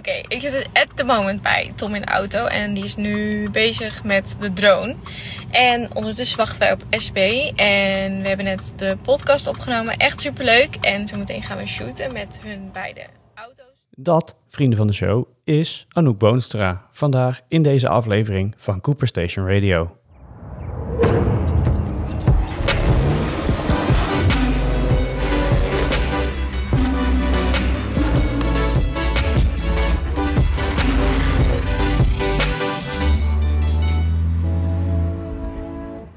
Oké, ik zit at the moment bij Tom in de auto en die is nu bezig met de drone. En ondertussen wachten wij op SB en we hebben net de podcast opgenomen. Echt superleuk. En zometeen gaan we shooten met hun beide auto's. Dat, vrienden van de show, is Anouk Boonstra. Vandaag in deze aflevering van Cooper Station Radio.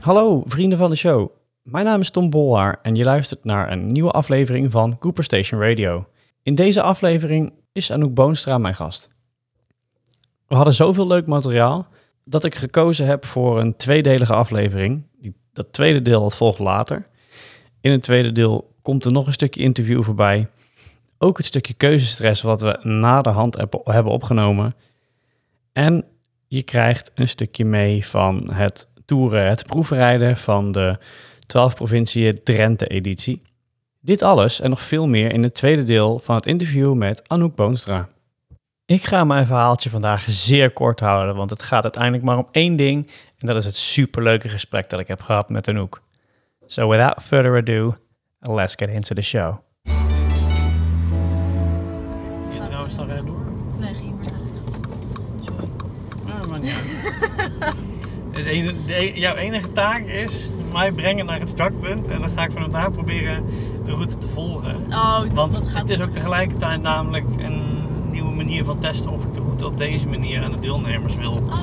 Hallo, vrienden van de show. Mijn naam is Tom Bolhaar en je luistert naar een nieuwe aflevering van Cooper Station Radio. In deze aflevering is Anouk Boonstra mijn gast. We hadden zoveel leuk materiaal dat ik gekozen heb voor een tweedelige aflevering. Dat tweede deel volgt later. In het tweede deel komt er nog een stukje interview voorbij. Ook het stukje keuzestress wat we na de hand heb- hebben opgenomen. En je krijgt een stukje mee van het toeren, het proefrijden van de 12 provinciën Drenthe editie. Dit alles en nog veel meer in het tweede deel van het interview met Anouk Boonstra. Ik ga mijn verhaaltje vandaag zeer kort houden, want het gaat uiteindelijk maar om één ding. En dat is het superleuke gesprek dat ik heb gehad met Anouk. So without further ado, let's get into the show. Je trouwens dan weer door? Nee, ging maar naar rechts. Sorry. Ja, maar niet Ene- de e- jouw enige taak is mij brengen naar het startpunt en dan ga ik vanaf daar proberen de route te volgen. Oh, Want dat gaat het is ook tegelijkertijd namelijk een nieuwe manier van testen of ik de route op deze manier aan de deelnemers wil Oh,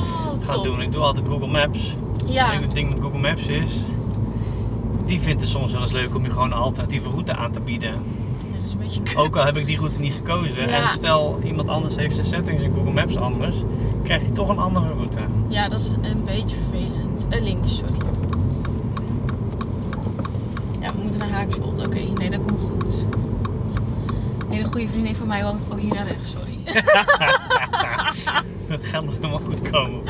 gaan top. doen. Ik doe altijd Google Maps. Ja. En het ding met Google Maps is, die vindt het soms wel eens leuk om je gewoon een alternatieve route aan te bieden. Ja, dat is een beetje kut. Ook al heb ik die route niet gekozen. Ja. En stel iemand anders heeft zijn settings in Google Maps anders, krijgt hij toch een andere route. Ja, dat is een beetje vervelend. Eh, links, sorry. Ja, we moeten naar Haakswold. Oké, nee, dat komt goed. Een hele goede vriendin van mij woont ook hier naar rechts, sorry. Dat gaat nog helemaal goed komen.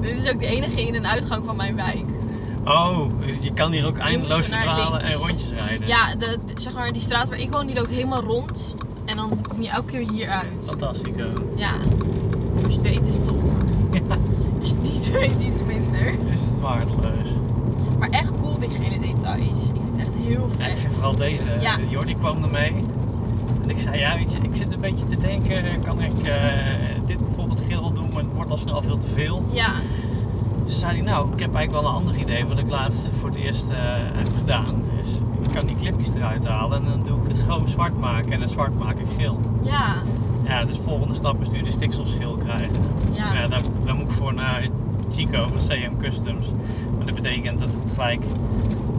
Dit is ook de enige in- en uitgang van mijn wijk. Oh, dus je kan hier ook eindeloos links. en rondjes rijden. Ja, de, de- zeg maar, die straat waar ik woon, die loopt helemaal rond. En dan kom je elke keer hier uit. Fantastico. Ja, als je het weet is het top. Ja, Als je het niet weet, iets minder. is het waardeloos. Maar echt cool, die gele details. Ik vind het echt heel Ja, ik vind vet. vooral deze. Ja. Jordi kwam ermee. En ik zei, ja weet je, ik zit een beetje te denken, kan ik eh, dit bijvoorbeeld geel doen, maar het wordt al snel veel te veel. Ja, Dus zei hij, nou, ik heb eigenlijk wel een ander idee wat ik laatst voor het eerst eh, heb gedaan. Is, ik kan die clipjes eruit halen en dan doe ik het gewoon zwart maken en het zwart maak ik geel. ja, Ja, dus de volgende stap is nu de stikselschil krijgen. Ja. ja daar, daar moet ik voor naar Chico van CM Customs. Maar dat betekent dat het gelijk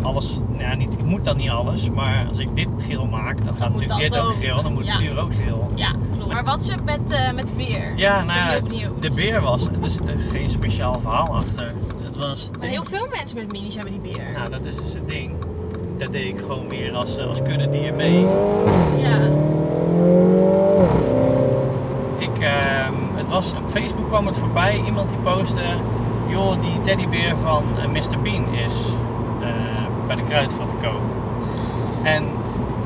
alles, nou ja, niet, ik moet dan niet alles, maar als ik dit geel maak, dan gaat natuurlijk dit dat ook geel, dan moet het Ja. stuur ook geel. ja, klopt. Maar wat is het met, eh met weer? Ja, nou ja, de beer was, er zit geen speciaal verhaal achter. Het was Maar heel veel mensen met minis hebben die beer. Nou, dat is dus het ding. Dat deed ik gewoon meer als, eh, als kuddedier mee. Ja, Ik, ehm, het was, op Facebook kwam het voorbij, iemand die postte, joh, die teddybeer van eh, Mr. Bean is bij de kruidvat te koop. En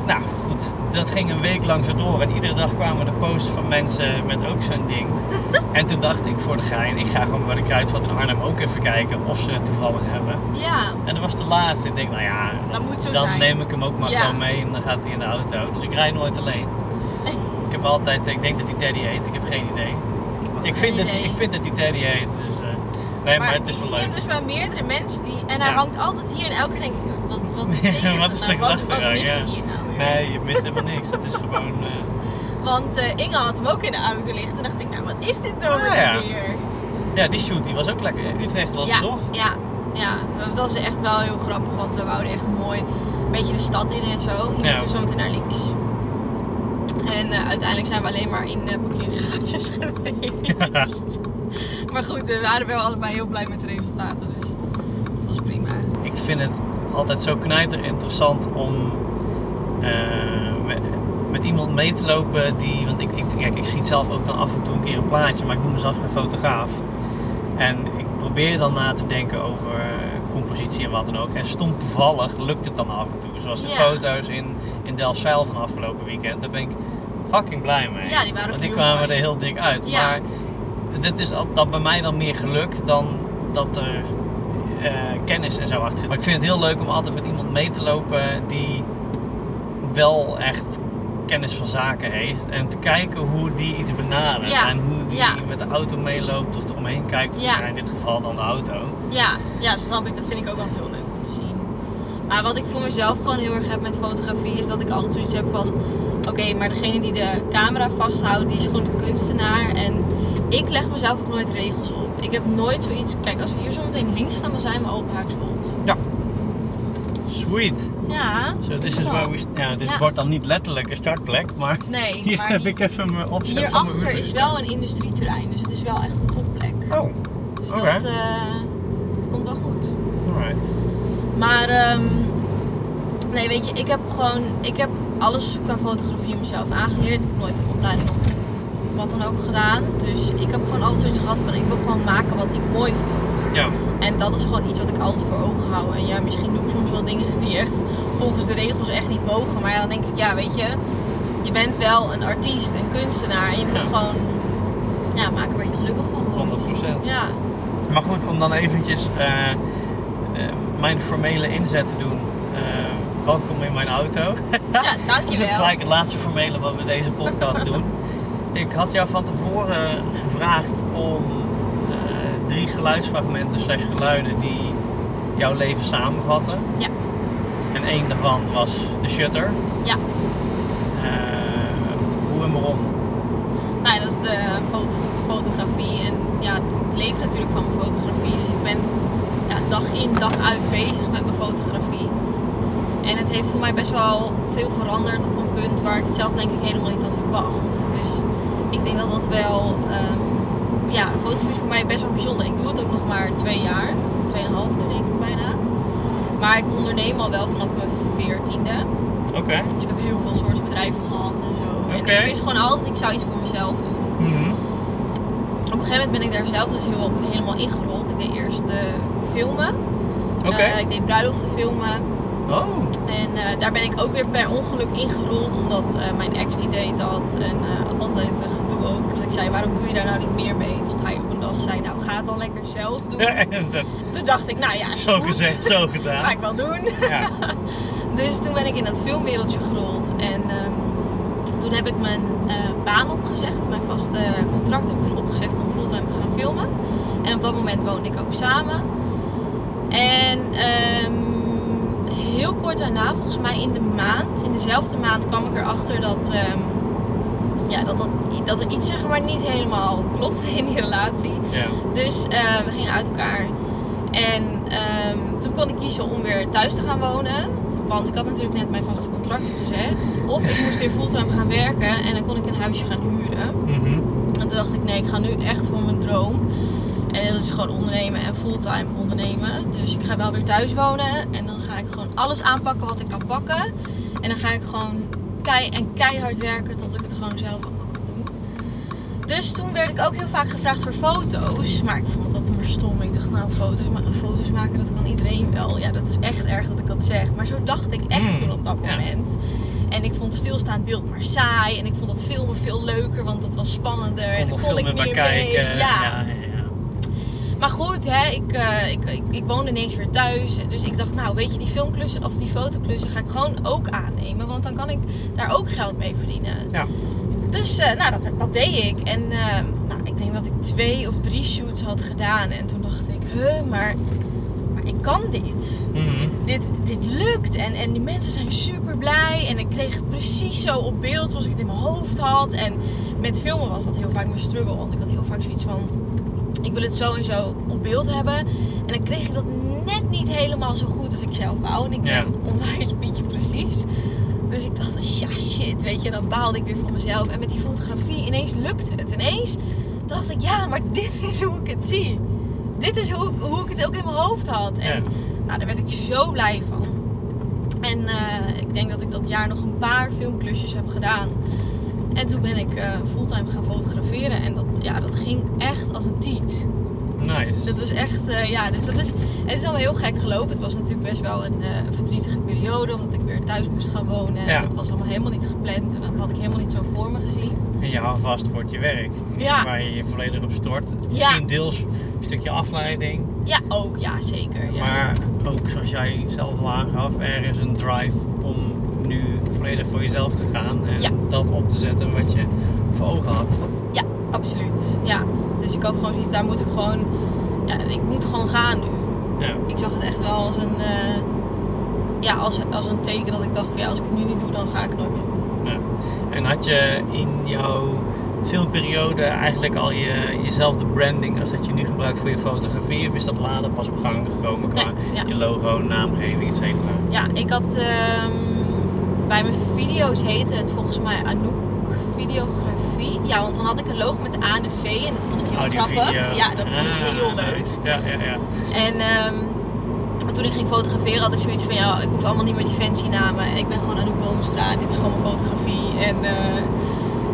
nou goed, dat ging een week lang zo door en iedere dag kwamen er posts van mensen met ook zo'n ding. en toen dacht ik voor de gein, ik ga gewoon bij de kruidvat in Arnhem ook even kijken of ze het toevallig hebben. ja. En dat was de laatste. Ik denk, nou ja, Dat moet zo dan zijn. neem ik hem ook maar Ja. gewoon mee en dan gaat hij in de auto. Dus ik rijd nooit alleen. ik heb altijd, ik denk dat die Teddy heet, ik heb geen idee. Ik vind, dat, ik vind dat die Teddy heet, dus nee, maar, het is ik wel zie hem leuk. dus bij meerdere mensen die... En hij Ja. hangt altijd hier en elke keer denk ik, wat, wat betekent Wat dat is nou? de Wat, gedachte wat mis ja. ik hier nou weer? Nee, je mist helemaal niks. Het is gewoon, eh, Want eh, Inge had hem ook in de auto liggen. En dacht ik, nou wat is dit dan Ah, ja. die beer? ja, die shoot die was ook lekker. In Utrecht was het toch? Ja, ja, dat was echt wel heel grappig, want we wouden echt mooi een beetje de stad in en zo. Je Ja. dus zo meteen naar links. En eh, uiteindelijk zijn we alleen maar in uh, parkeergarages geweest. maar goed, we waren wel allebei heel blij met de resultaten, dus dat was prima. Ik vind het altijd zo knijter interessant om eh, met, met iemand mee te lopen die. Want ik, ik, kijk, ik schiet zelf ook dan af en toe een keer een plaatje, maar ik noem mezelf geen fotograaf. En ik probeer dan na te denken over eh, compositie en wat dan ook. En stom toevallig lukt het dan af en toe. Zoals de foto's in, in Delfzijl van afgelopen weekend. Daar ben ik fucking blij mee. Ja, die waren ook Want die heel kwamen mooi. er heel dik uit. Ja. Maar dit is dat bij mij dan meer geluk dan dat er eh, kennis en zo achter zit. Maar ik vind het heel leuk om altijd met iemand mee te lopen die wel echt kennis van zaken heeft. En te kijken hoe die iets benadert. Ja. En hoe die Ja. met de auto meeloopt of eromheen kijkt. Of Ja. ja, in dit geval dan de auto. Ja, ja, snap ik. Dat vind ik ook altijd heel leuk om te zien. Maar wat ik voor mezelf gewoon heel erg heb met fotografie is dat ik altijd zoiets heb van... Oké, maar degene die de camera vasthoudt, die is gewoon de kunstenaar. En ik leg mezelf ook nooit regels op. Ik heb nooit zoiets... Kijk, als we hier zo meteen links gaan, dan zijn we al op Haaksbold. Sweet. Ja. So this is where we... Ja, dit Ja. wordt dan niet letterlijk een startplek, maar Nee, hier maar heb die- ik even mijn opzet hierachter is wel een industrieterrein. Dus het is wel echt een topplek. Oh, Dus dat, eh, dat komt wel goed. alright. Maar ehm, nee, weet je, ik heb gewoon, ik heb alles qua fotografie mezelf aangeleerd. Ik heb nooit een opleiding of wat dan ook gedaan. Dus ik heb gewoon altijd zoiets gehad van, ik wil gewoon maken wat ik mooi vind. Ja. En dat is gewoon iets wat ik altijd voor ogen hou. En ja, misschien doe ik soms wel dingen die echt volgens de regels echt niet mogen. Maar ja, dan denk ik, ja, weet je, je bent wel een artiest, een kunstenaar. En je moet Ja. gewoon ja, maken waar je gelukkig van wordt. 100%. Ja, Maar goed, om dan eventjes eh, eh, mijn formele inzet te doen. Eh, welkom in mijn auto. ja Dat is ook dankjewel. gelijk het laatste formele wat we deze podcast doen. Ik had jou van tevoren gevraagd om eh, drie geluidsfragmenten slash geluiden die jouw leven samenvatten. Ja. En één daarvan was de shutter. Ja. Eh, hoe en waarom? Nou, ja, dat is de foto fotografie. En ja, ik leef natuurlijk van mijn fotografie. Dus ik ben ja, dag in, dag uit bezig met mijn fotografie. En het heeft voor mij best wel veel veranderd op een punt waar ik het zelf denk ik helemaal niet had verwacht. Dus ik denk dat dat wel, ehm, ja, fotografie is voor mij best wel bijzonder. Ik doe het ook nog maar twee jaar, tweeënhalf nu denk ik bijna. Maar ik onderneem al wel vanaf mijn veertiende. Oké. Dus ik heb heel veel soorten bedrijven gehad en zo. En ik wist gewoon altijd, ik zou iets voor mezelf doen. Mhm. Op een gegeven moment ben ik daar zelf dus heel, helemaal ingerold. Ik deed eerst eh, filmen. Oké. Eh, ik deed bruiloften filmen. Oh. En eh, daar ben ik ook weer per ongeluk ingerold. Omdat eh, mijn ex die deed dat. En eh, altijd een gedoe over. Dat ik zei, waarom doe je daar nou niet meer mee? Tot hij op een dag zei, nou ga het dan lekker zelf doen. Dat- Toen dacht ik, nou ja, zo goed. gezegd, zo Ga gedaan. ik wel doen. Ja. Dus toen ben ik in dat filmwereldje gerold. En ehm, toen heb ik mijn baan opgezegd. Mijn vaste contract heb ik toen opgezegd om fulltime te gaan filmen. En op dat moment woonde ik ook samen. En ehm, heel kort daarna, volgens mij in de maand, in dezelfde maand kwam ik erachter dat, ehm, ja, dat, dat, dat er iets zeg maar niet helemaal klopte in die relatie. ja. Dus eh, we gingen uit elkaar. En ehm, toen kon ik kiezen om weer thuis te gaan wonen. Want ik had natuurlijk net mijn vaste contract opgezegd. Of ik moest weer fulltime gaan werken en dan kon ik een huisje gaan huren. Mhm. En toen dacht ik, nee, ik ga nu echt voor mijn droom. En dat is gewoon ondernemen en fulltime ondernemen. Dus ik ga wel weer thuis wonen. En dan ga ik gewoon alles aanpakken wat ik kan pakken. En dan ga ik gewoon kei en keihard werken tot ik het gewoon zelf allemaal kan doen. Dus toen werd ik ook heel vaak gevraagd voor foto's. Maar ik vond dat maar stom. Ik dacht, nou, foto's, ma- foto's maken, dat kan iedereen wel. Ja, dat is echt erg dat ik dat zeg. Maar zo dacht ik echt Mm, toen op dat moment. En ik vond stilstaand beeld maar saai. En ik vond dat filmen veel leuker, want dat was spannender. en dan kon ik meer mee. Ja, ja, Maar goed, hè, ik, eh, ik, ik, ik woonde ineens weer thuis. Dus ik dacht, nou weet je, die filmklussen of die fotoklussen ga ik gewoon ook aannemen. Want dan kan ik daar ook geld mee verdienen. Ja. Dus eh, nou, dat, dat deed ik. En eh, nou, ik denk dat ik twee of drie shoots had gedaan. En toen dacht ik, huh, maar, maar ik kan dit. Mhm. Dit, dit lukt. En, en die mensen zijn super blij. En ik kreeg het precies zo op beeld zoals ik het in mijn hoofd had. En met filmen was dat heel vaak mijn struggle. Want ik had heel vaak zoiets van, ik wil het zo en zo op beeld hebben. En dan kreeg ik dat net niet helemaal zo goed als ik zelf wou. En ik ben onwijs Pietje precies. Dus ik dacht, ja shit, weet je, dan baalde ik weer van mezelf. En met die fotografie, ineens lukte het. Ineens dacht ik, ja, maar dit is hoe ik het zie. Dit is hoe ik, hoe ik het ook in mijn hoofd had. En nou, daar werd ik zo blij van. En eh, ik denk dat ik dat jaar nog een paar filmklusjes heb gedaan. En toen ben ik eh, fulltime gaan fotograferen. En dat, ja, dat ging echt als een tiet. Nice. Dat was echt, eh, ja, dus dat is, het is allemaal heel gek gelopen. Het was natuurlijk best wel een eh, verdrietige periode, omdat ik weer thuis moest gaan wonen. Ja. En dat was allemaal helemaal niet gepland en dat had ik helemaal niet zo voor me gezien. En je houdt vast wordt je werk. Ja. Waar je je volledig op stort. Ja. Misschien deels een stukje afleiding. Ja, ook, ja, zeker. Ja. Maar ook zoals jij zelf al aangaf, er is een drive volledig voor jezelf te gaan. En Ja. dat op te zetten wat je voor ogen had. Ja, absoluut. Ja. Dus ik had gewoon zoiets, daar moet ik gewoon, ja, ik moet gewoon gaan nu. Ja. Ik zag het echt wel als een, eh, ja, als, als een teken dat ik dacht van ja, als ik het nu niet doe, dan ga ik het nooit meer doen. Ja. En had je in jouw filmperiode eigenlijk al je, jezelfde branding als dat je nu gebruikt voor je fotografie? Of is dat later pas op gang gekomen qua Nee, ja. je logo, naamgeving, et cetera? Ja, ik had ehm, bij mijn video's heette het volgens mij Anouk Videografie. Ja, want dan had ik een logo met A en de V en dat vond ik heel Audio, grappig. video. Ja, dat vond ik Ah, heel leuk. nice. Ja, ja, ja. En ehm, toen ik ging fotograferen had ik zoiets van ja, ik hoef allemaal niet meer die fancy namen. Ik ben gewoon Anouk Boomstra, dit is gewoon mijn fotografie. En eh,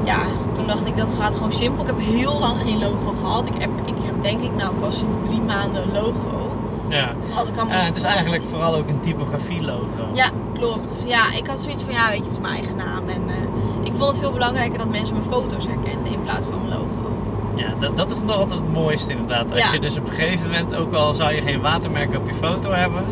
ja, toen dacht ik dat gaat gewoon simpel. Ik heb heel lang geen logo gehad. Ik heb, ik heb denk ik nou pas sinds drie maanden een logo. ja. Dat had ik allemaal Ja, niet het is eigenlijk vooral ook een typografie logo. Ja, klopt. Ja, ik had zoiets van, ja, weet je, het is mijn eigen naam. En eh, ik vond het veel belangrijker dat mensen mijn foto's herkenden in plaats van mijn logo. Ja, dat, dat is nog altijd het mooiste inderdaad. Als Ja. je dus op een gegeven moment, ook al zou je geen watermerk op je foto hebben.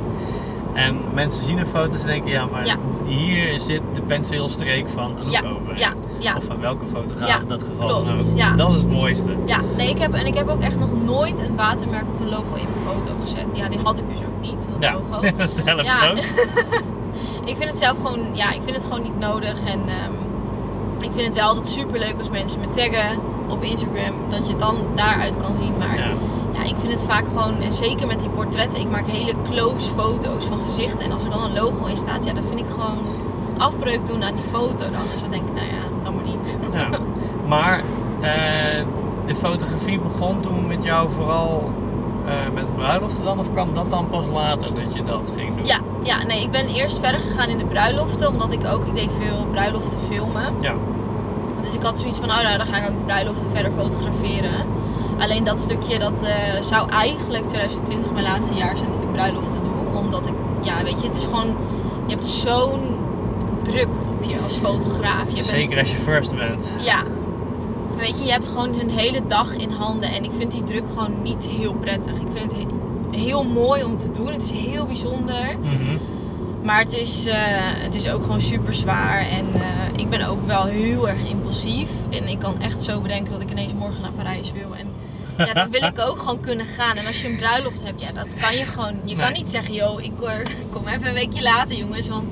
En mensen zien een foto en denken, ja maar Ja. hier zit de penseelstreek van Anouk Ja, over. ja, ja. Of van welke fotograaf in dat geval klopt. Dat is het mooiste. Ja, nee, ik heb, en ik heb ook echt nog nooit een watermerk of een logo in mijn foto gezet. Ja, die had ik dus ook niet, dat Ja, logo. dat helpt ook. ik vind het zelf gewoon, ja, ik vind het gewoon niet nodig. En ehm, ik vind het wel altijd super leuk als mensen me taggen op Instagram, dat je het dan daaruit kan zien. Maar Ja. Ja, ik vind het vaak gewoon, en zeker met die portretten, ik maak hele close foto's van gezichten. En als er dan een logo in staat, ja, dan vind ik gewoon afbreuk doen aan die foto dan. Dus dan denk ik, nou ja, dan maar niet. Ja. Maar eh, de fotografie begon toen met jou vooral eh, met bruiloften dan? Of kwam dat dan pas later dat je dat ging doen? Ja, ja, nee, ik ben eerst verder gegaan in de bruiloften, omdat ik ook, ik deed veel bruiloften filmen. Ja. Dus ik had zoiets van, oh nou, dan ga ik ook de bruiloften verder fotograferen. Alleen dat stukje, dat eh, zou eigenlijk 2020 mijn laatste jaar zijn dat ik bruiloften doe. Omdat ik, ja, weet je, het is gewoon, je hebt zo'n druk op je als fotograaf. Je bent- Zeker als je first bent. Ja. Weet je, je hebt gewoon een hele dag in handen en ik vind die druk gewoon niet heel prettig. Ik vind het he- heel mooi om te doen. Het is heel bijzonder. Mhm. Maar het is, eh, het is ook gewoon super zwaar. En eh, ik ben ook wel heel erg impulsief. En ik kan echt zo bedenken dat ik ineens morgen naar Parijs wil. En ja, dan wil ik ook gewoon kunnen gaan. En als je een bruiloft hebt, ja, dat kan je gewoon. Je kan niet zeggen, yo, ik eh, kom even een weekje later, jongens. Want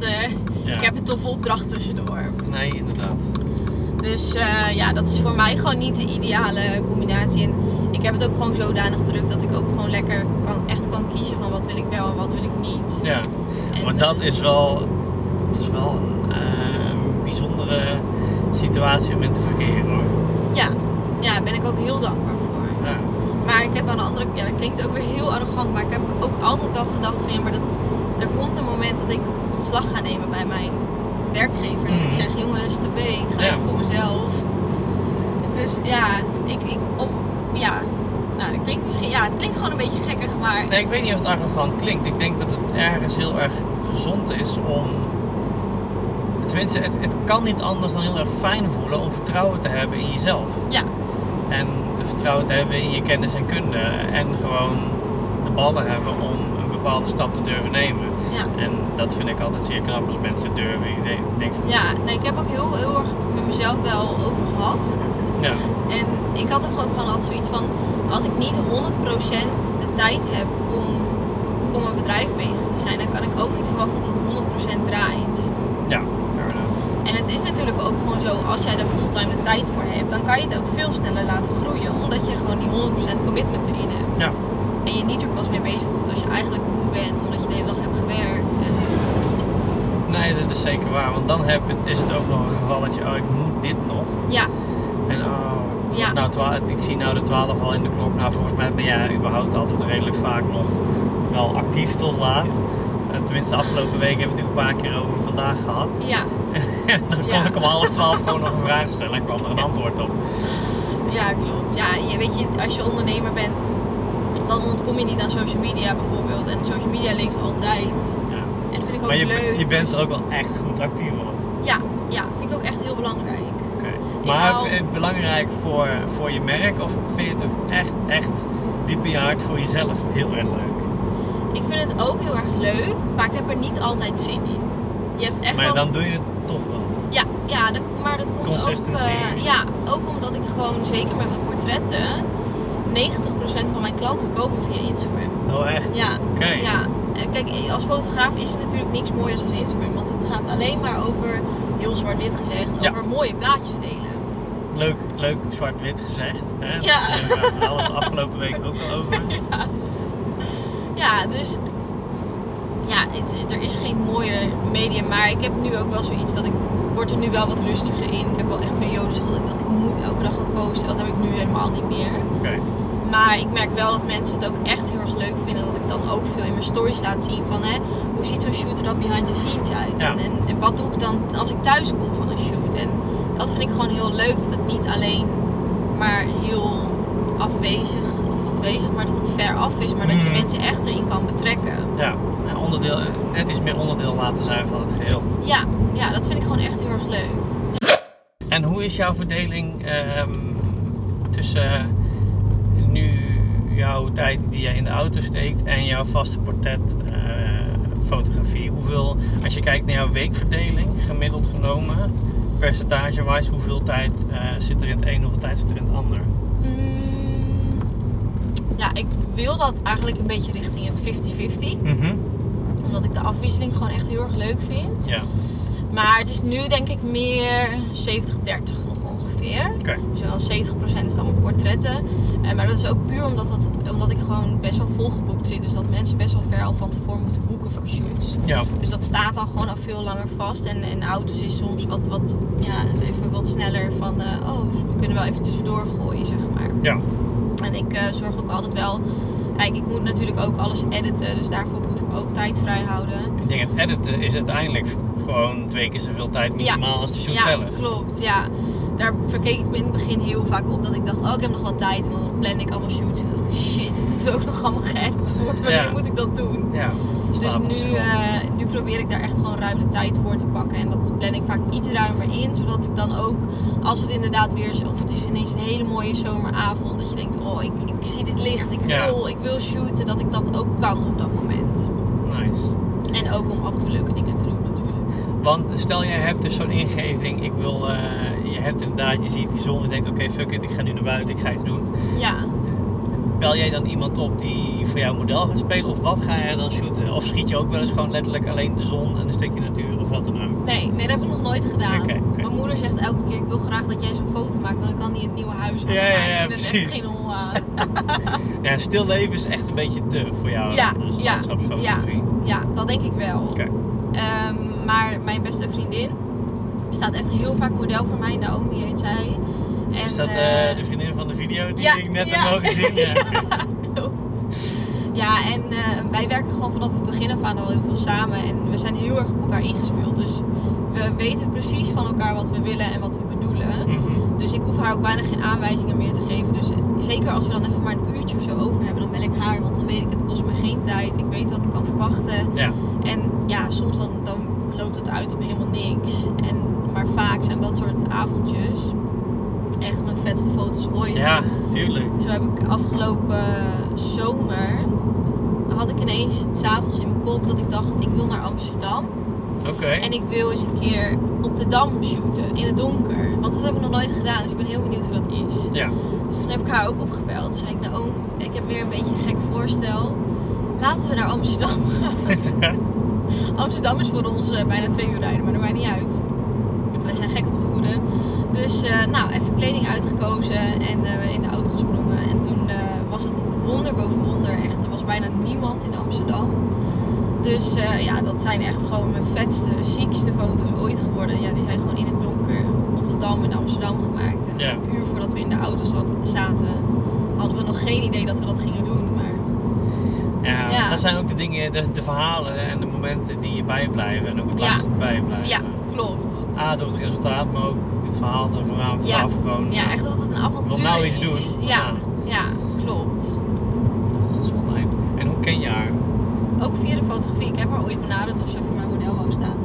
Ja. ik heb een toffe opdracht tussendoor. Nee, inderdaad. Dus eh, ja, dat is voor mij gewoon niet de ideale combinatie. En ik heb het ook gewoon zodanig druk dat ik ook gewoon lekker kan, echt kan kiezen van wat wil ik wel en wat wil ik niet. Ja. En, Maar dat eh, is wel, is wel een eh, bijzondere situatie om in te verkeren hoor. Ja, ja, daar ben ik ook heel dankbaar voor. Ja. Maar ik heb aan de andere ja, dat klinkt ook weer heel arrogant, maar ik heb ook altijd wel gedacht van ja, maar dat, er komt een moment dat ik ontslag ga nemen bij mijn werkgever. Dat ik Mhm. zeg, jongens, de B, ik ga Ja. even voor mezelf. Dus ja, ik, ik op, ja, nou, dat klinkt misschien, ja, het klinkt gewoon een beetje gekkig, maar Nee, ik weet niet of het arrogant klinkt. Ik denk dat het ergens heel erg gezond is om. Tenminste, het, het kan niet anders dan heel erg fijn voelen om vertrouwen te hebben in jezelf. ja, En vertrouwen te hebben in je kennis en kunde. En gewoon de ballen hebben om een bepaalde stap te durven nemen. Ja. En dat vind ik altijd zeer knap als mensen durven. Ik denk- van, Ja, nee, ik heb ook heel, heel erg met mezelf wel over gehad. ja, En ik had er gewoon, gewoon altijd zoiets van, als ik niet 100% de tijd heb om voor mijn bedrijf bezig te zijn, dan kan ik ook niet verwachten dat het 100% draait. ja. En het is natuurlijk ook gewoon zo, als jij daar fulltime de tijd voor hebt, dan kan je het ook veel sneller laten groeien, omdat je gewoon die 100% commitment erin hebt. Ja. En je niet er pas mee bezig hoeft als je eigenlijk moe bent, omdat je de hele dag hebt gewerkt. En, Nee, dat is zeker waar. Want dan heb het, is het ook nog een gevalletje, oh ik moet dit nog. ja, En oh, Ja. nou, ik zie nou de 12 al in de klok. Nou, volgens mij ben jij überhaupt altijd redelijk vaak nog wel actief tot laat. Eh, Tenminste, de afgelopen week hebben we het natuurlijk een paar keer over vandaag gehad. ja, dan kon Ja. ik om half twaalf gewoon nog een vraag stellen en kwam er een antwoord op. ja, klopt. Ja, je weet je, als je ondernemer bent, dan ontkom je niet aan social media bijvoorbeeld. En social media leeft altijd. Ja. En dat vind ik ook Maar je, leuk. je bent dus- er ook wel echt goed actief op. Ja, ja, vind ik ook echt heel belangrijk. Oké. Maar hou- vind je het belangrijk voor, voor je merk of vind je het ook echt, echt diep in je hart voor jezelf heel erg leuk? Ik vind het ook heel erg leuk, maar ik heb er niet altijd zin in. Je hebt echt Maar wel... dan doe je het toch wel. Ja, ja dat, maar dat komt ook... Eh, ja, ook omdat ik gewoon, zeker met mijn portretten... 90% van mijn klanten komen via Instagram. Oh echt? Ja, Oké. ja. Eh, Kijk, als fotograaf is er natuurlijk niks mooiers dan Instagram. Want het gaat alleen maar over, heel zwart-wit gezegd, Ja. over mooie plaatjes delen. Leuk, leuk zwart-wit gezegd. Hè? Ja. Daar we het afgelopen week ook al over. Ja, dus ja, het, er is geen mooie medium. Maar ik heb nu ook wel zoiets dat ik word er nu wel wat rustiger in. Ik heb wel echt periodes gehad dat ik dacht ik moet elke dag wat posten. Dat heb ik nu helemaal niet meer. Maar ik merk wel dat mensen het ook echt heel erg leuk vinden. Dat ik dan ook veel in mijn stories laat zien van hè, hoe ziet zo'n shoot er dan behind the scenes uit. Ja. En, en, en wat doe ik dan als ik thuis kom van een shoot. En dat vind ik gewoon heel leuk. Dat het niet alleen maar heel afwezig of afwezig, maar dat het ver af is. Maar dat je Mhm. mensen echt erin kan betrekken. Ja, een onderdeel, net iets meer onderdeel laten zijn van het geheel. Ja, ja, dat vind ik gewoon echt heel erg leuk. En hoe is jouw verdeling ehm, tussen eh, nu jouw tijd die jij in de auto steekt en jouw vaste portretfotografie? hoeveel, als je kijkt naar jouw weekverdeling, gemiddeld genomen, percentage-wise, hoeveel tijd eh, zit er in het een, hoeveel tijd zit er in het ander? Mm, ja, ik wil dat eigenlijk een beetje richting het 50-50. Mhm. Omdat ik de afwisseling gewoon echt heel erg leuk vind. Ja, Maar het is nu denk ik meer 70-30 nog ongeveer. oké. Dus dan 70% is dan mijn portretten. Eh, maar dat is ook puur omdat, dat, omdat ik gewoon best wel volgeboekt zit. Dus dat mensen best wel ver al van tevoren moeten boeken voor shoots. Ja, Dus dat staat al gewoon al veel langer vast. En, en auto's is soms wat, wat, ja, even wat sneller van... eh, oh, we kunnen wel even tussendoor gooien, zeg maar. ja. En ik eh, zorg ook altijd wel... Kijk, ik moet natuurlijk ook alles editen. Dus daarvoor moet ik ook tijd vrij het editen is uiteindelijk gewoon twee keer zoveel tijd minimaal als de shoot ja, zelf. klopt. Ja. Daar verkeek ik me in het begin heel vaak op. Dat ik dacht, oh, ik heb nog wat tijd. En dan plan ik allemaal shoots. En dacht ik, shit, het moet ook nog allemaal geëdit worden. Wanneer Ja. moet ik dat doen? Ja, Dus nu, eh, nu probeer ik daar echt gewoon ruim de tijd voor te pakken. En dat plan ik vaak iets ruimer in. Zodat ik dan ook, als het inderdaad weer is, of het is ineens een hele mooie zomeravond. Dat je denkt, oh, ik, ik zie dit licht. Ik wil, ik wil shooten. Dat ik dat ook kan op dat moment. En ook om af en toe leuke dingen te doen natuurlijk. Want stel jij hebt dus zo'n ingeving, ik wil, eh, je hebt inderdaad, je ziet die zon en je denkt oké fuck it, ik ga nu naar buiten, ik ga iets doen. Ja. Bel jij dan iemand op die voor jou model gaat spelen of wat ga jij dan shooten? Of schiet je ook wel eens gewoon letterlijk alleen de zon en een stukje natuur of wat dan ook? Nee, nee, dat heb ik nog nooit gedaan. Mijn moeder zegt elke keer, ik wil graag dat jij zo'n foto maakt, want dan kan die het nieuwe huis hangen. Ja, ja, ja, ik vind echt geen hol aan. Ja, stil leven is echt een beetje te voor jou Ja, als ja, landschapsfotografie. Ja, dat denk ik wel. Oké. Ehm, maar mijn beste vriendin staat echt heel vaak model voor mij. Naomi heet zij. En, Is dat eh, eh, de vriendin van de video die ja, ik net ja. heb mogen zien? Ja. Klopt. Ja, en eh, wij werken gewoon vanaf het begin af aan al heel veel samen. En we zijn heel erg op elkaar ingespeeld. Dus we weten precies van elkaar wat we willen en wat we bedoelen. Mhm. Dus ik hoef haar ook bijna geen aanwijzingen meer te geven. Dus zeker als we dan even maar een uurtje of zo over hebben, dan bel ik haar. Want dan weet ik, het kost me geen tijd. Ik weet wat ik kan verwachten. Ja, En ja, soms dan, dan loopt het uit op helemaal niks. En, maar vaak zijn dat soort avondjes echt mijn vetste foto's ooit. ja, tuurlijk. Zo heb ik afgelopen zomer, had ik ineens het s'avonds in mijn kop dat ik dacht, ik wil naar Amsterdam. Oké. En ik wil eens een keer op de Dam shooten, in het donker. Want dat heb ik nog nooit gedaan, dus ik ben heel benieuwd hoe dat is. Ja. Dus toen heb ik haar ook opgebeld. Toen zei ik, nou oom, ik heb weer een beetje een gek voorstel. Laten we naar Amsterdam gaan. Amsterdam is voor ons eh, bijna twee uur rijden, maar dat maakt niet uit. Zijn gek op toeren. Dus eh, nou, even kleding uitgekozen en eh, in de auto gesprongen. En toen eh, was het wonder boven wonder. Echt, er was bijna niemand in Amsterdam. Dus ja, dat zijn echt gewoon mijn vetste, ziekste foto's ooit geworden. Ja, die zijn gewoon in het donker op de Dam in Amsterdam gemaakt. En een uur voordat we in de auto zat, zaten, hadden we nog geen idee dat we dat gingen doen. Maar Ja, Ja. dat zijn ook de dingen, de, de verhalen en de momenten die je bijblijven en ook het Ja. langst bijblijven. ja, klopt. A, door het resultaat, maar ook het verhaal er vooraan Ja. vooraf gewoon. Ja, echt dat het een avontuur Wil nou is. iets doen. Ja, Ja. ja, klopt. Dat is ook via de fotografie. Ik heb haar ooit benaderd of ze voor mijn model wou staan.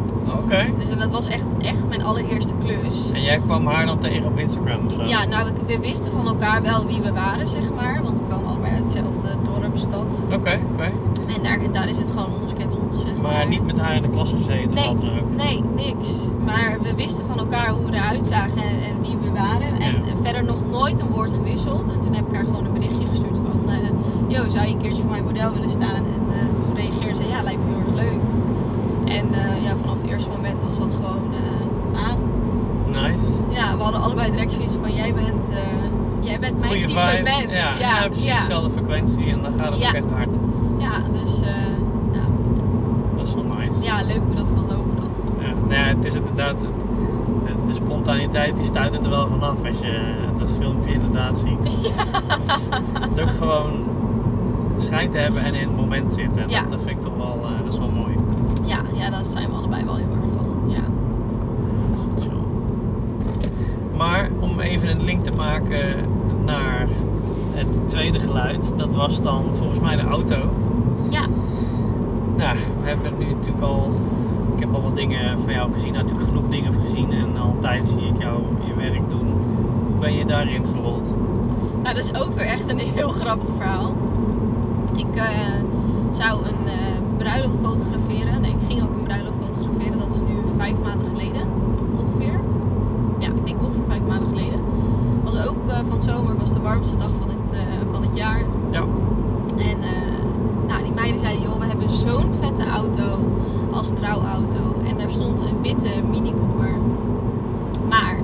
Oké. Dus en dat was echt, echt mijn allereerste klus. En jij kwam haar dan tegen op Instagram of zo? Ja, nou, we, we wisten van elkaar wel wie we waren, zeg maar. Want we komen allebei uit hetzelfde dorp, stad. Oké, oké. En daar, daar is het gewoon ons, zeg maar. Maar niet met haar in de klas gezeten Nee. wat dan ook? Nee, niks. Maar we wisten van elkaar hoe we eruit zagen en, en wie we waren. En Ja. verder nog nooit een woord gewisseld. En toen heb ik haar gewoon een berichtje gestuurd van... eh yo, zou je een keertje voor mijn model willen staan? En eh, toen reageerde ze, ja, lijkt me heel erg leuk. En eh, ja, vanaf het eerste moment was dat gewoon aan. Nice. Ja, we hadden allebei direct zoiets van, jij bent, jij bent mijn Goeie type vibe. mens. Ja, ja, precies ja. dezelfde frequentie en dan gaat het Ja. ook echt hard. Ja, dus eh, ja. Dat is wel nice. ja, leuk hoe dat kan lopen dan. Ja, nou ja, het is inderdaad, het, de, spontaniteit die stuit het er wel vanaf als je dat filmpje inderdaad ziet. Het is ook gewoon scheid te hebben en in het moment zitten. Ja. Dat, dat vind ik toch wel, eh, dat is wel mooi. Ja, ja, daar zijn we allebei wel heel erg van. Ja. Dat is. Maar om even een link te maken naar het tweede geluid, dat was dan volgens mij de auto. Ja, Nou, we hebben nu natuurlijk al. Ik heb al wat dingen van jou gezien, Nou, natuurlijk genoeg dingen gezien en al een tijd zie ik jou je werk doen. Hoe ben je daarin gerold? Nou, dat is ook weer echt een heel grappig verhaal. Ik eh, zou een eh, bruiloft fotograferen. Nee, ik ging ook een bruiloft fotograferen. Dat is nu vijf maanden geleden ongeveer. Ja, ik denk ongeveer vijf maanden geleden. Was ook eh, van zomer, was de warmste dag van het, van het jaar. Ja. En eh, nou, die meiden zeiden, joh, we hebben zo'n vette auto als trouwauto. En daar stond een witte Mini Cooper. Maar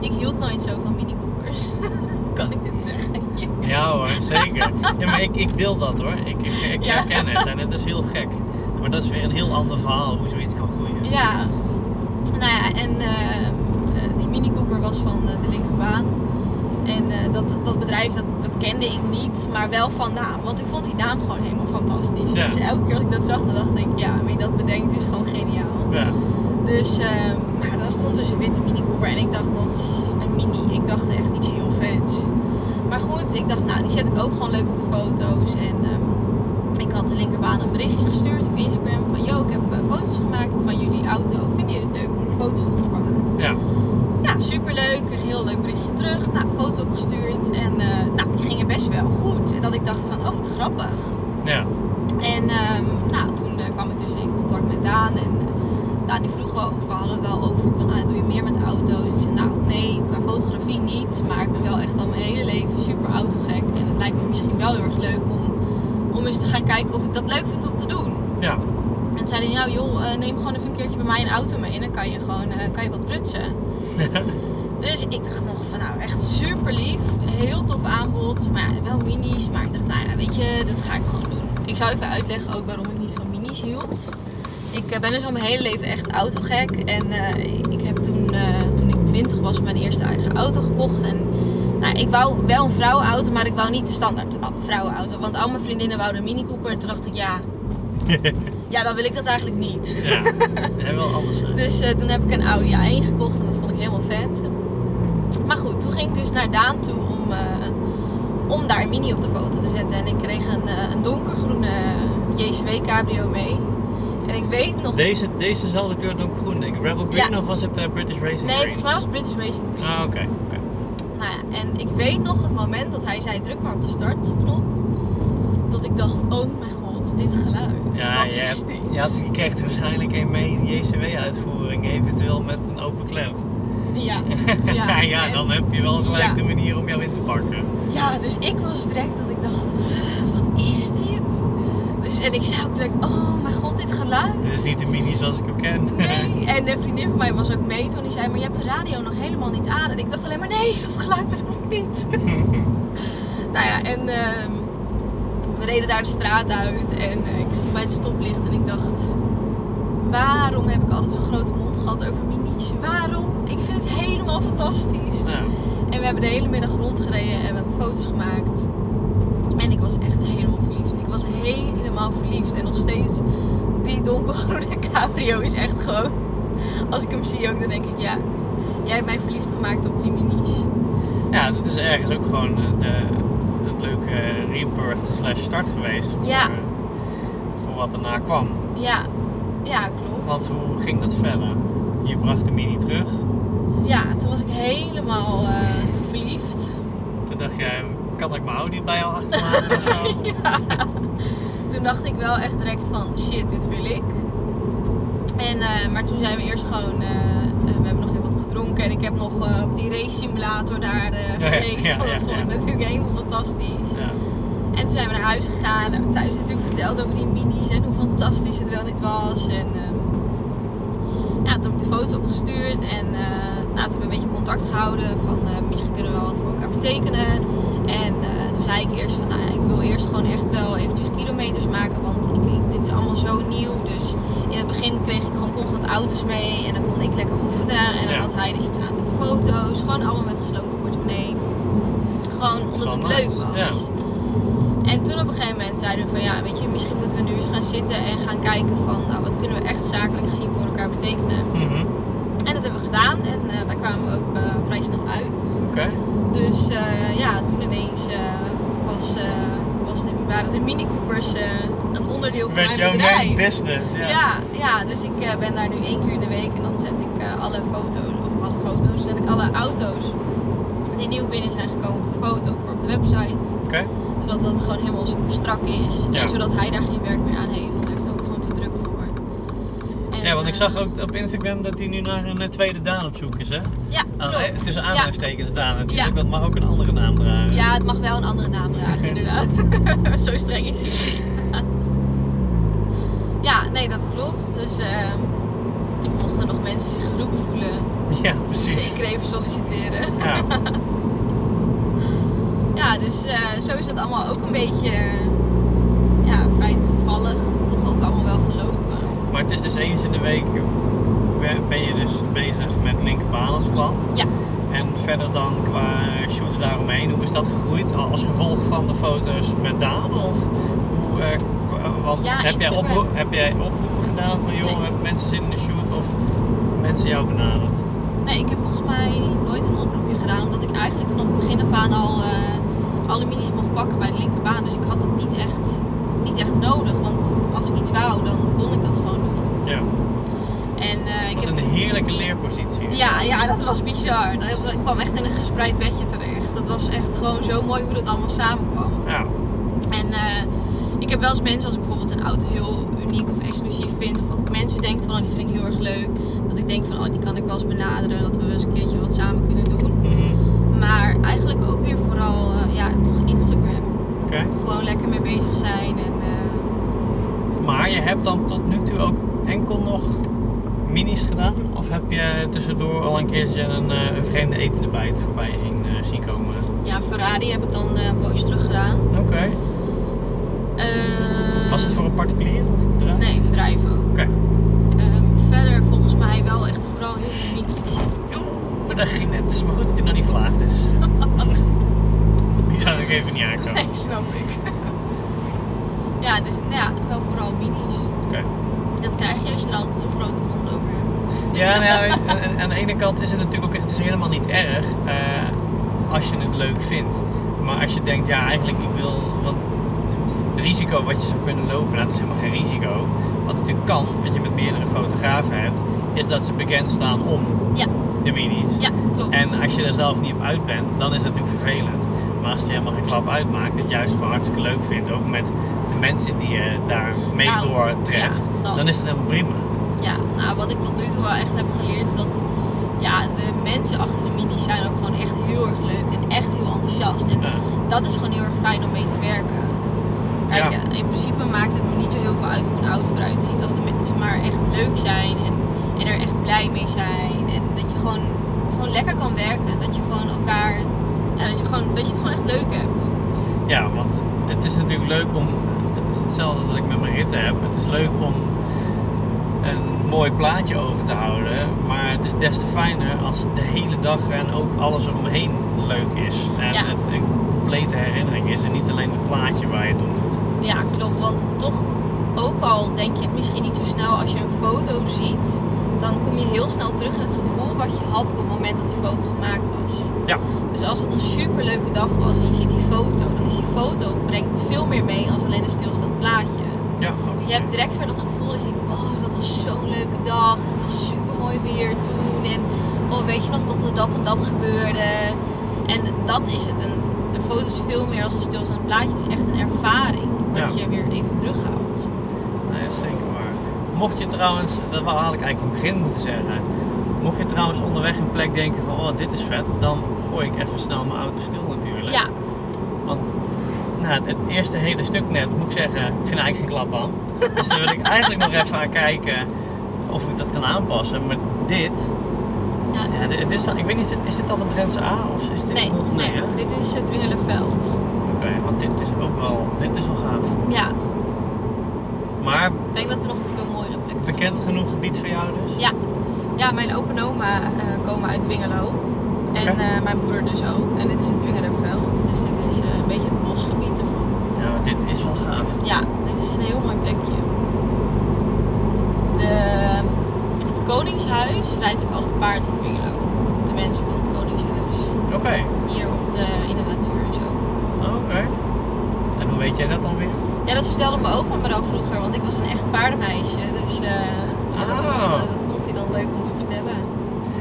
ik hield nooit zo van Mini Coopers. kan ik dit zeggen? Ja. Hoor, zeker. Ja, maar ik, ik deel dat hoor. Ik, ik, ik Ja. herken het en het is heel gek. Maar dat is weer een heel ander verhaal hoe zoiets kan groeien. Ja. Nou ja, en eh, eh, die Mini Cooper was van eh, de linkerbaan. En eh, dat, dat bedrijf, dat, dat kende ik niet, maar wel van naam. Want ik vond die naam gewoon helemaal fantastisch. Ja. Dus elke keer als ik dat zag, dan dacht ik, ja, wie dat bedenkt is gewoon geniaal. Ja. Dus, eh, maar dan stond dus een witte Mini Cooper en ik dacht nog, een Mini. Ik dacht echt iets heel vets. Maar goed, ik dacht, nou, die zet ik ook gewoon leuk op de foto's. En ehm, ik had de linkerbaan een berichtje gestuurd op Instagram van, yo, ik heb eh, foto's gemaakt van jullie auto. Vinden jullie het leuk om die foto's te ontvangen? Ja. Ja, superleuk. Ik kreeg een heel leuk berichtje terug. Nou, foto's opgestuurd. En eh, nou, die gingen best wel goed. En dat ik dacht van, oh, wat grappig. Ja. En ehm, nou, toen eh, kwam ik dus in contact met Daan. En eh, Daan die vroeg wel, of we hadden wel over van, ah, doe je meer met auto's? Ik zei, nou, nee, qua fotografie niet. Maar ik ben wel echt al mijn hele leven super autogek. En het lijkt me misschien wel heel erg leuk om, om eens te gaan kijken of ik dat leuk vind om te doen. Ja. En toen zeiden nou joh, neem gewoon even een keertje bij mij een auto mee. En dan kan je gewoon kan je wat prutsen. Dus ik dacht nog van nou echt super lief. Heel tof aanbod. Maar ja, wel minis. Maar ik dacht nou ja, weet je, dat ga ik gewoon doen. Ik zou even uitleggen ook waarom ik niet van minis hield. Ik eh, ben dus al mijn hele leven echt autogek. En eh, ik heb toen, eh, toen ik 20 was, mijn eerste eigen auto gekocht. En nou, ik wou wel een vrouwenauto, maar ik wou niet de standaard vrouwenauto. Want al mijn vriendinnen wouden een Mini Cooper. En toen dacht ik ja, ja dan wil ik dat eigenlijk niet. Ja. En wel anders. hè? Dus toen heb ik een Audi A1 gekocht en dat vond ik helemaal vet. Maar goed, toen ging ik dus naar Daan toe om, eh, om daar een mini op de foto te zetten. En ik kreeg een, eh, een donkergroene JCW cabrio mee. En ik weet nog... Deze, dezezelfde kleur donkergroen, denk ik. Rebel Green Ja. of was het eh, British Racing Nee, Green? volgens mij was het British Racing Green. Ah, oké. Nou ja, en ik weet nog het moment dat hij zei druk maar op de startknop. Dat ik dacht, oh mijn god, dit geluid. Ja, Wat je, is hebt, dit? je, had, je kreeg waarschijnlijk een mee in JCW-uitvoering, eventueel met een open klep. Ja, Ja, ja, dan heb je wel gelijk Ja. de manier om jou in te pakken. Ja, dus ik was direct dat ik dacht, wat is dit? Dus, en ik zei ook direct, oh mijn god, dit geluid. Dit is niet de mini zoals ik hem ken. Nee, en een vriendin van mij was ook mee toen die zei, maar je hebt de radio nog helemaal niet aan. En ik dacht alleen maar, nee, dat geluid bedoel ik niet. nou ja, en ehm, we reden daar de straat uit en eh, ik stond bij het stoplicht en ik dacht, waarom heb ik altijd zo'n grote mond gehad over Waarom? Ik vind het helemaal fantastisch. Ja. En we hebben de hele middag rondgereden en we hebben foto's gemaakt. En ik was echt helemaal verliefd. Ik was helemaal verliefd. En nog steeds, die donkergroene cabrio is echt gewoon... Als ik hem zie ook, dan denk ik, ja, jij hebt mij verliefd gemaakt op die minis. ja, dat is ergens ook gewoon de, een leuke rebirth slash start geweest voor, Ja. eh, voor wat daarna kwam. Ja, ja klopt. Want hoe ging dat verder? Je bracht de mini terug. Ja, toen was ik helemaal eh, verliefd. Toen dacht jij, kan ik mijn Audi bij jou achterlaten of zo? Toen dacht ik wel echt direct van shit, dit wil ik. En, eh, maar toen zijn we eerst gewoon, eh, we hebben nog even wat gedronken en ik heb nog op die race simulator daar Ja, ja, geweest. ja, dat vond ik natuurlijk helemaal fantastisch. Ja. En toen zijn we naar huis gegaan en thuis natuurlijk verteld over die minis en hoe fantastisch het wel niet was. En ja, toen heb ik de foto opgestuurd en eh nou, toen hebben we een beetje contact gehouden van eh, misschien kunnen we wel wat voor elkaar betekenen. En eh, toen zei ik eerst van nou ja, ik wil eerst gewoon echt wel eventjes kilometers maken, want ik, ik- dit is allemaal zo nieuw. Dus in het begin kreeg ik gewoon constant auto's mee en dan kon ik lekker oefenen en dan Ja. had hij er iets aan met de foto's. Gewoon allemaal met gesloten portemonnee. Gewoon omdat het leuk was. En toen op een gegeven moment zeiden we van ja, weet je, misschien moeten we nu eens gaan zitten en gaan kijken van nou, wat kunnen we echt zakelijk gezien voor elkaar betekenen. Mhm. En dat hebben we gedaan en eh, daar kwamen we ook eh, vrij snel uit. Oké. Dus eh, ja, toen ineens was, was de, waren de Mini Coopers een onderdeel van Werd mijn jouw bedrijf. main business. Ja. Ja, ja, dus ik ben daar nu één keer in de week en dan zet ik alle foto's, of alle foto's, zet ik alle auto's die nieuw binnen zijn gekomen op de foto voor op de website. Oké. Zodat dat gewoon helemaal strak is. Ja. En zodat hij daar geen werk meer aan heeft, hij heeft er ook gewoon te druk voor. En, Ja, want ik eh, zag ook op Instagram dat hij nu naar een eh, tweede Daan op zoek is, hè? Ja, Ah, klopt. eh, Tussen ja. aanhalingstekens Daan natuurlijk, Ja. dat mag ook een andere naam dragen. ja, het mag wel een andere naam dragen, inderdaad. Zo streng is hij niet. ja, nee, dat klopt. Dus eh, mochten nog mensen zich geroepen voelen, Ja, precies. zeker even solliciteren. Ja. Ja, dus eh, zo is het allemaal ook een beetje eh, ja, vrij toevallig toch ook allemaal wel gelopen. Maar het is dus eens in de week ben- je dus bezig met linkerbaan als klant. Ja. En verder dan qua shoots daaromheen, hoe is dat gegroeid? Al- Als gevolg van de foto's met Daan? Of hoe, eh, want Ja, heb, jij oproep, heb jij oproepen gedaan van joh, Nee. hebben mensen zin in de shoot of mensen jou benaderd? Nee, ik heb volgens mij nooit een oproepje gedaan, omdat ik eigenlijk vanaf het begin af aan al alle minis mocht pakken bij de linkerbaan. Dus ik had dat niet echt, niet echt nodig, want als ik iets wou, dan kon ik dat gewoon doen. Ja, En eh, ik heb een heerlijke leerpositie. Ja, ja, dat was bizar. Dat, ik kwam echt in een gespreid bedje terecht. Dat was echt gewoon zo mooi hoe dat allemaal samenkwam. Ja, En eh, ik heb wel eens mensen, als ik bijvoorbeeld een auto heel uniek of exclusief vind, of dat ik mensen denk van, oh, die vind ik heel erg leuk, dat ik denk van, oh, die kan ik wel eens benaderen, dat we wel eens een keertje wat samen kunnen doen. Mhm. Maar eigenlijk ook weer vooral, eh, ja, toch Instagram. Gewoon lekker mee bezig zijn en eh, Maar je hebt dan tot nu toe ook enkel nog minis gedaan? Of heb je tussendoor al een keertje een, eh, een vreemde etende bijt voorbij zien, zien komen? ja, Ferrari heb ik dan een poosje terug gedaan. Oké. Was het voor een particulier bedrijf? Nee, bedrijven ook. Oké. Ehm, verder volgens mij wel echt vooral heel veel minis. Dat ging net. Het is maar goed dat hij nog niet verlaagd is. Die ga ik even niet aankomen. Nee, snap ik. ja, dus nou ja, wel vooral minis. Oké. Dat krijg je als je er altijd zo'n grote mond over hebt. Ja, nou ja, aan de ene kant is het natuurlijk ook, het is helemaal niet erg eh, als je het leuk vindt. Maar als je denkt, ja eigenlijk ik wil, want het risico wat je zou kunnen lopen, nou, dat is helemaal geen risico. Wat natuurlijk kan, wat je met meerdere fotografen hebt, is dat ze bekend staan om Ja, de minis. ja, klopt. En als je er zelf niet op uit bent, dan is het natuurlijk vervelend. Maar als je helemaal geen klap uitmaakt, dat je het juist gewoon hartstikke leuk vindt, ook met de mensen die je daar mee Nou, doortreft, ja, dan is het helemaal prima. Ja, nou wat ik tot nu toe wel echt heb geleerd is dat ja, de mensen achter de minis zijn ook gewoon echt heel erg leuk en echt heel enthousiast. En Ja. dat is gewoon heel erg fijn om mee te werken. Kijk, Ja. in principe maakt het me niet zo heel veel uit hoe een auto eruit ziet. Als de mensen maar echt leuk zijn en, en er echt blij mee zijn. En dat je gewoon, gewoon lekker kan werken. Dat je gewoon elkaar, ja, dat je, gewoon, dat je het gewoon echt leuk hebt. Ja, want het is natuurlijk leuk om, hetzelfde dat ik met mijn ritten heb, het is leuk om een mooi plaatje over te houden, maar het is des te fijner als de hele dag en ook alles eromheen leuk is. En Ja. het een complete herinnering is en niet alleen het plaatje waar je het om doet. Ja, klopt. Want toch, ook al denk je het misschien niet zo snel als je een foto ziet, dan kom je heel snel terug in het gevoel wat je had op het moment dat die foto gemaakt was. Ja. Dus als het een super leuke dag was en je ziet die foto, dan is die foto brengt veel meer mee als alleen een stilstaand plaatje. Ja, absoluut. Je hebt direct weer dat gevoel dat je denkt, oh, dat was zo'n leuke dag. En het was super mooi weer toen. En oh, weet je nog dat er dat en dat gebeurde. En dat is het. Een, een foto is veel meer als een stilstaand plaatje. Het is echt een ervaring dat Ja. je weer even terughaalt. Nee. Mocht je trouwens, dat had ik eigenlijk in het begin moeten zeggen. Mocht je trouwens onderweg een plek denken van, oh dit is vet, dan gooi ik even snel mijn auto stil natuurlijk. Ja, Want nou, het eerste hele stuk net, moet ik zeggen, ik vind eigenlijk geen klap aan. Dus daar wil ik eigenlijk nog even aan kijken of ik dat kan aanpassen. Maar dit, ja. ja, dit, dit is dan, ik weet niet, is dit al de Drentse A of is dit Nee, nog? nee, hè? dit is het Wingelenveld. Oké, want dit is ook wel, dit is wel gaaf. Ja, Maar ik denk dat we nog veel. Bekend genoeg gebied voor jou dus? Ja, ja mijn opa en oma eh, komen uit Dwingelo. En eh, mijn moeder dus ook. En dit is het Dwingelerveld. Dus dit is eh, een beetje het bosgebied ervan. Ja, dit is wel gaaf. Ja, dit is een heel mooi plekje. De, het Koningshuis rijdt ook altijd paard in Dwingelo. De mensen van het Koningshuis. Oké, Hier op de, in de natuur en zo. oké. En hoe weet jij dat dan weer? Ja, dat vertelde mijn opa me dan vroeger, want ik was een echt paardenmeisje. Dus ja, dat, Ah. vond, dat vond hij dan leuk om te vertellen.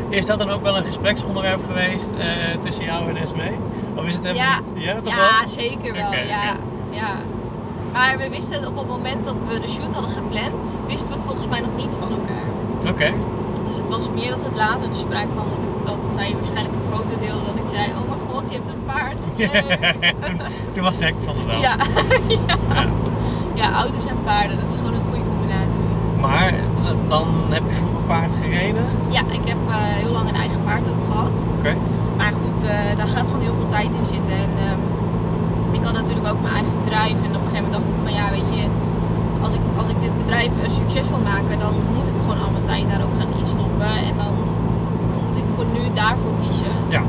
Is dat dan ook wel een gespreksonderwerp geweest eh, tussen jou en Esme? Of is het helemaal Ja. niet? Ja, toch Ja, wel? zeker wel. Ja, ja. Maar we wisten het op het moment dat we de shoot hadden gepland, wisten we het volgens mij nog niet van elkaar. Oké. Dus het was meer dat het later te sprake kwam dat, ik, dat zij waarschijnlijk een foto deelde dat ik zei, oh mijn god, je hebt een paard, toen, toen was het hek van de wel. ja. ja. Ja. auto's en paarden, dat is gewoon een goede combinatie. Maar dan heb je vroeger paard gereden? Ja, ik heb eh, heel lang een eigen paard ook gehad. Oké. Maar goed, eh, daar gaat gewoon heel veel tijd in zitten. En ehm, ik had natuurlijk ook mijn eigen bedrijf. En op een gegeven moment dacht ik van ja, weet je, als ik, als ik dit bedrijf eh, succesvol maken, dan moet ik gewoon al mijn tijd daar ook gaan instoppen. En dan moet ik voor nu daarvoor kiezen. Ja.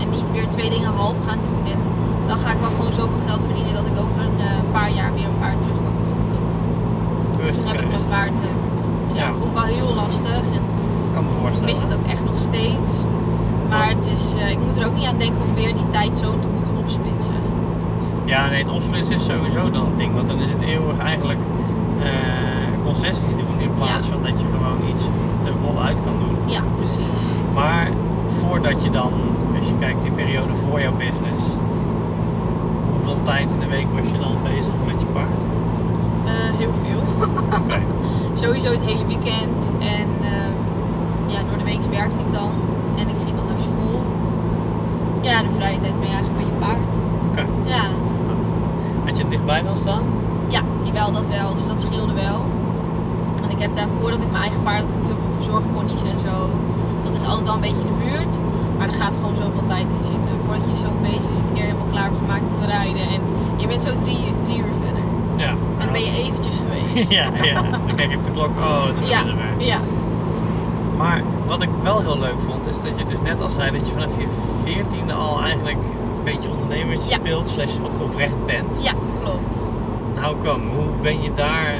En niet weer twee dingen half gaan doen. En dan ga ik wel gewoon zoveel geld verdienen dat ik over een eh, paar jaar weer een paard terug kan kopen. Dus toen heb ik mijn paard eh, verkocht. Ja, Ja. vond ik wel heel lastig. En Ik kan me ik voorstellen. mis het ook echt nog steeds. Maar het is, eh, ik moet er ook niet aan denken om weer die tijd zo te moeten opsplitsen. Ja, nee, het opsplitsen is sowieso dan het ding. Want dan is het eeuwig eigenlijk concessies doen in plaats Ja. van dat je gewoon iets ten volle uit kan doen. Ja, precies. Maar voordat je dan, als je kijkt die periode voor jouw business, hoeveel tijd in de week was je dan bezig met je paard? Eh, heel veel. Sowieso het hele weekend. En ehm, ja, door de week werkte ik dan. En ik ging dan naar school. Ja, de vrije tijd ben je eigenlijk bij je paard. Oké. Ja, Had je het dichtbij dan staan? ja, jawel, dat wel. Dus dat scheelde wel. En ik heb daarvoor dat ik mijn eigen paard had ik heel veel verzorgponies en zo. Is altijd wel een beetje in de buurt. Maar er gaat gewoon zoveel tijd in zitten. Voordat je zo'n beest eens een keer helemaal klaar hebt gemaakt om te rijden. En je bent zo drie, drie uur verder. Ja. En dan ben je eventjes geweest. Ja, ja. Dan kijk ik op de klok. Oh, het is ja, er zover. ja. Maar wat ik wel heel leuk vond, is dat je dus net al zei dat je vanaf je veertiende al eigenlijk een beetje ondernemertje Ja. speelt, slash ook oprecht bent. ja, klopt. How come? Hoe ben je daar,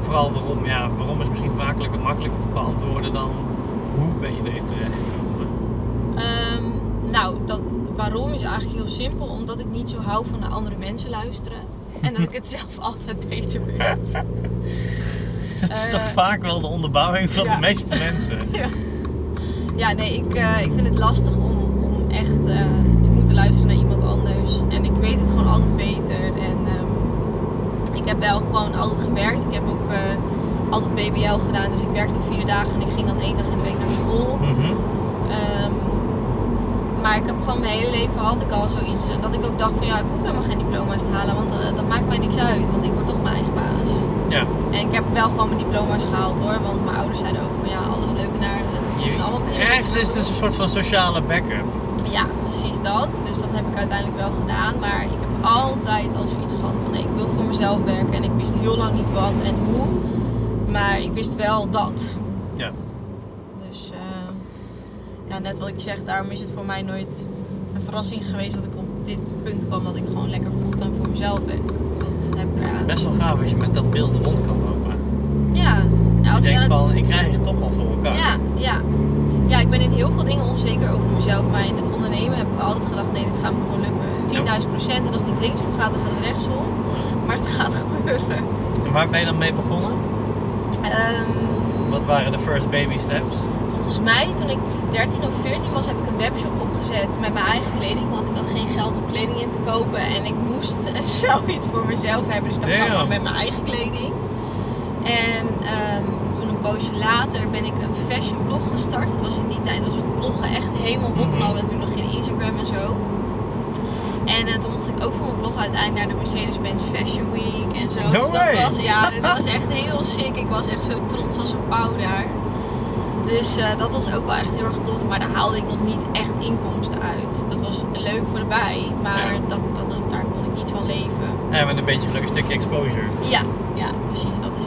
vooral waarom, ja, waarom is misschien vaakelijker makkelijker te beantwoorden dan hoe ben je erin terechtgekomen? Ehm, nou, dat, waarom is eigenlijk heel simpel. Omdat ik niet zo hou van naar andere mensen luisteren. En dat ik het zelf altijd beter weet. Dat is Eh, toch vaak wel de onderbouwing van ja. de meeste mensen. Ja, nee, ik, eh, ik vind het lastig om, om echt eh, te moeten luisteren naar iemand anders. En ik weet het gewoon altijd beter. En ehm, ik heb wel gewoon altijd gewerkt. Ik heb ook eh, altijd BBL gedaan. Dus ik werkte vier dagen en ik ging dan één dag in de week naar school. Mhm. Ehm, maar ik heb gewoon mijn hele leven had ik al zoiets dat ik ook dacht van ja, ik hoef helemaal geen diploma's te halen, want eh, dat maakt mij niks uit, want ik word toch mijn eigen baas. Ja, En ik heb wel gewoon mijn diploma's gehaald hoor, want mijn ouders zeiden ook van ja, alles leuk en aardig. Je allemaal ergens is het een soort van sociale backup. Ja, precies dat. Dus dat heb ik uiteindelijk wel gedaan. Maar ik heb altijd al zoiets gehad van nee, ik wil voor mezelf werken. En ik wist heel lang niet wat en hoe. Maar ik wist wel dat. Ja. Dus eh, ja, net wat ik zeg, daarom is het voor mij nooit een verrassing geweest dat ik op dit punt kwam dat ik gewoon lekker fulltime voor mezelf werk. Dat heb ik ja. Best wel gaaf als je met dat beeld rond kan lopen. Ja, ja als je ik denkt het- van, ik krijg het toch wel voor elkaar. Ja, ja. Ja, ik ben in heel veel dingen onzeker over mezelf. Maar in het ondernemen heb ik altijd gedacht, nee, dit gaat me gewoon lukken. 10.000 procent. En als het niet linksom gaat, dan gaat het rechtsom. Maar het gaat gebeuren. En waar ben je dan mee begonnen? Ehm, Wat waren de first baby steps? volgens mij, toen ik 13 of 14 was, heb ik een webshop opgezet met mijn eigen kleding. Want ik had geen geld om kleding in te kopen. En ik moest zoiets voor mezelf hebben. Dus dacht, Damn. nou, met mijn eigen kleding. En ehm, toen een poosje later ben ik een fashion blog gestart. Dat was in die tijd, was het bloggen echt helemaal hot. We hadden toen nog geen Instagram en zo. En eh, toen mocht ik ook voor mijn blog uiteindelijk naar de Mercedes-Benz Fashion Week en zo. No dus dat way. was, ja, dit was echt heel sick. Ik was echt zo trots als een pauw daar. Dus eh, dat was ook wel echt heel erg tof. Maar daar haalde ik nog niet echt inkomsten uit. Dat was leuk voor de bij. Maar Ja. dat, dat, is- daar kon ik niet van leven. Ja, met een beetje een stukje exposure. Ja, ja, precies. Dat is.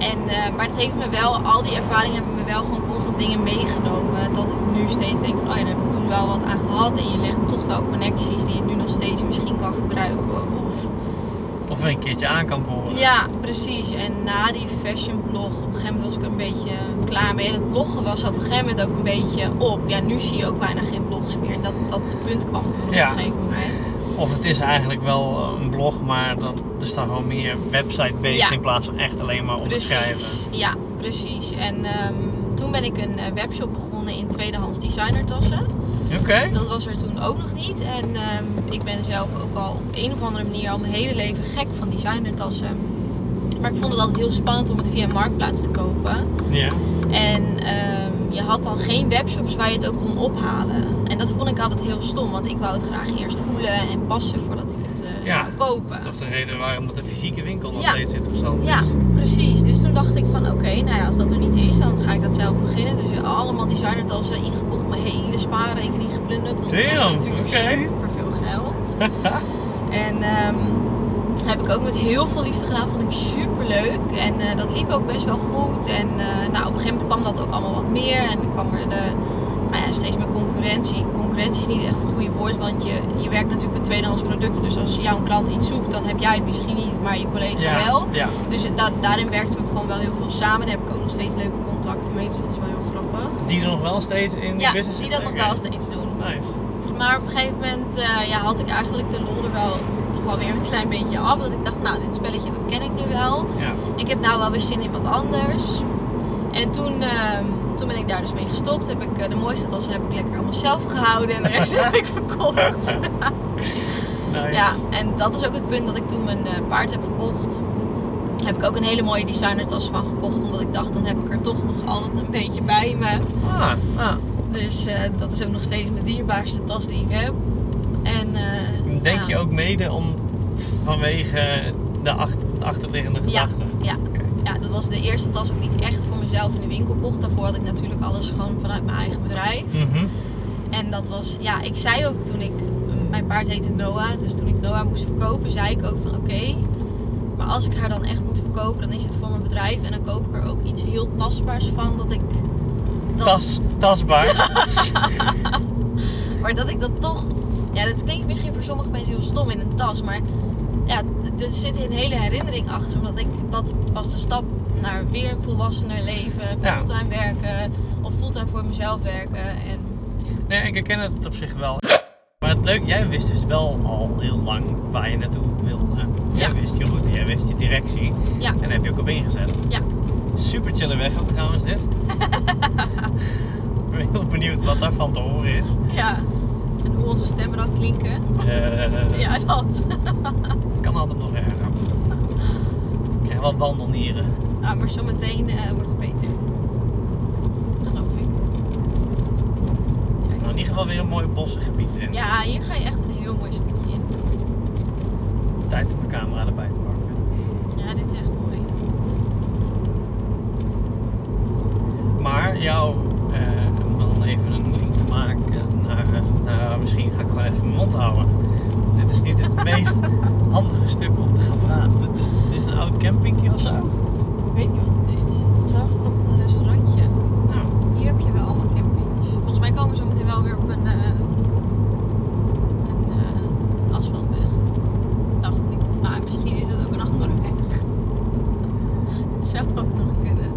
En, eh, maar het heeft me wel, al die ervaringen hebben me wel gewoon constant dingen meegenomen. Dat ik nu steeds denk van, oh ja, daar heb ik toen wel wat aan gehad. En je legt toch wel connecties die je nu nog steeds misschien kan gebruiken. Of Of een keertje aan kan boren. ja, precies. En na die fashion blog, op een gegeven moment was ik er een beetje klaar mee. Het bloggen was op een gegeven moment ook een beetje op. Ja, nu zie je ook bijna geen blogs meer. En dat, dat punt kwam toen Ja. op een gegeven moment. Of het is eigenlijk wel een blog, maar dan, er staat gewoon meer website-based Ja. in plaats van echt alleen maar onderschrijven. Precies, ja, precies. En ehm, toen ben ik een eh, webshop begonnen in tweedehands designertassen. Oké. Dat was er toen ook nog niet. En ehm, ik ben zelf ook al op een of andere manier al mijn hele leven gek van designertassen. Maar ik vond het altijd heel spannend om het via Marktplaats te kopen. Ja. En ehm, je had dan geen webshops waar je het ook kon ophalen. En dat vond ik altijd heel stom, want ik wou het graag eerst voelen en passen voordat ik Ja, zou kopen. Dat is toch de reden waarom dat de fysieke winkel nog Ja. steeds interessant Ja, is. precies. Dus toen dacht ik van oké, nou ja, als dat er niet is, dan ga ik dat zelf beginnen. Dus allemaal designertassen ingekocht, mijn hele spaarrekening geplunderd. Want dat Damn, natuurlijk oké. super veel geld. en ehm, heb ik ook met heel veel liefde gedaan, vond ik super leuk. En eh, dat liep ook best wel goed. En eh, nou, op een gegeven moment kwam dat ook allemaal wat meer. En dan kwam er de, nou ja, steeds meer concurrentie. Concurrentie is niet echt het goede woord, want je, je werkt natuurlijk met tweedehands producten. Dus als jouw klant iets zoekt, dan heb jij het misschien niet, maar je collega Ja. wel. Ja. Dus da- daarin werkten we gewoon wel heel veel samen. Daar heb ik ook nog steeds leuke contacten mee, dus dat is wel heel grappig. Die er nog wel steeds in die Ja, business die dat nog wel steeds doen. Nice. Maar op een gegeven moment eh, ja, had ik eigenlijk de lol er wel toch wel weer een klein beetje af. Dat ik dacht, nou, dit spelletje dat ken ik nu wel. Ik heb nou wel weer zin in wat anders. En toen, ehm, toen ben ik daar dus mee gestopt. Heb ik, eh, de mooiste tassen heb ik lekker allemaal zelf gehouden en de rest heb ik verkocht. Nice. Ja, en dat is ook het punt dat ik toen mijn eh, paard heb verkocht. Heb ik ook een hele mooie designertas van gekocht. Omdat ik dacht, dan heb ik er toch nog altijd een beetje bij me. Ah, ah. Dus eh, dat is ook nog steeds mijn dierbaarste tas die ik heb. En, Denk ja. je ook mede om vanwege de, achter, de achterliggende gedachten? ja. Ja, dat was de eerste tas ook die ik echt voor mezelf in de winkel kocht. Daarvoor had ik natuurlijk alles gewoon vanuit mijn eigen bedrijf. Mhm. En dat was, ja, ik zei ook toen ik, mijn paard heette Noah, dus toen ik Noah moest verkopen, zei ik ook van oké, maar als ik haar dan echt moet verkopen, dan is het voor mijn bedrijf en dan koop ik er ook iets heel tastbaars van, dat ik, dat, Tas, tasbaar. maar dat ik dat toch, ja, dat klinkt misschien voor sommige mensen heel stom in een tas, maar ja, er zit een hele herinnering achter, omdat ik, dat was de stap naar weer een volwassener leven, Ja. fulltime werken of fulltime voor mezelf werken en nee, ik herken het op zich wel. Maar het leuk, jij wist dus wel al heel lang waar je naartoe wilde. Jij Ja. wist je route, jij wist je directie. ja, En daar heb je ook op ingezet. ja. Super chille weg ook trouwens dit. ik ben heel benieuwd wat daarvan te horen is. Ja, en hoe onze stemmen dan klinken. Eh, Ja, dat. Kan altijd nog erger. Ik krijg wel wandelnieren. Ah, maar zometeen eh wordt het beter. Geloof ik. Ja, Nou, in ieder geval weer een mooi bossengebied in. Ja, hier ga je echt een heel mooi stukje in. Tijd om mijn camera erbij te pakken. Ja, dit is echt mooi. Maar jou, eh, om dan even een link te maken naar, naar misschien ga ik gewoon even mijn mond houden. Dit is niet het meest handige stuk om te gaan praten. Het is, is een oud campingje of zo. Ik weet niet wat het is. Was het altijd een restaurantje. Nou, Hier heb je wel allemaal campings. Volgens mij komen we zo meteen wel weer op een, eh, een eh, asfaltweg. Dacht ik. Maar misschien is het ook een andere weg. Dat zou ook nog kunnen.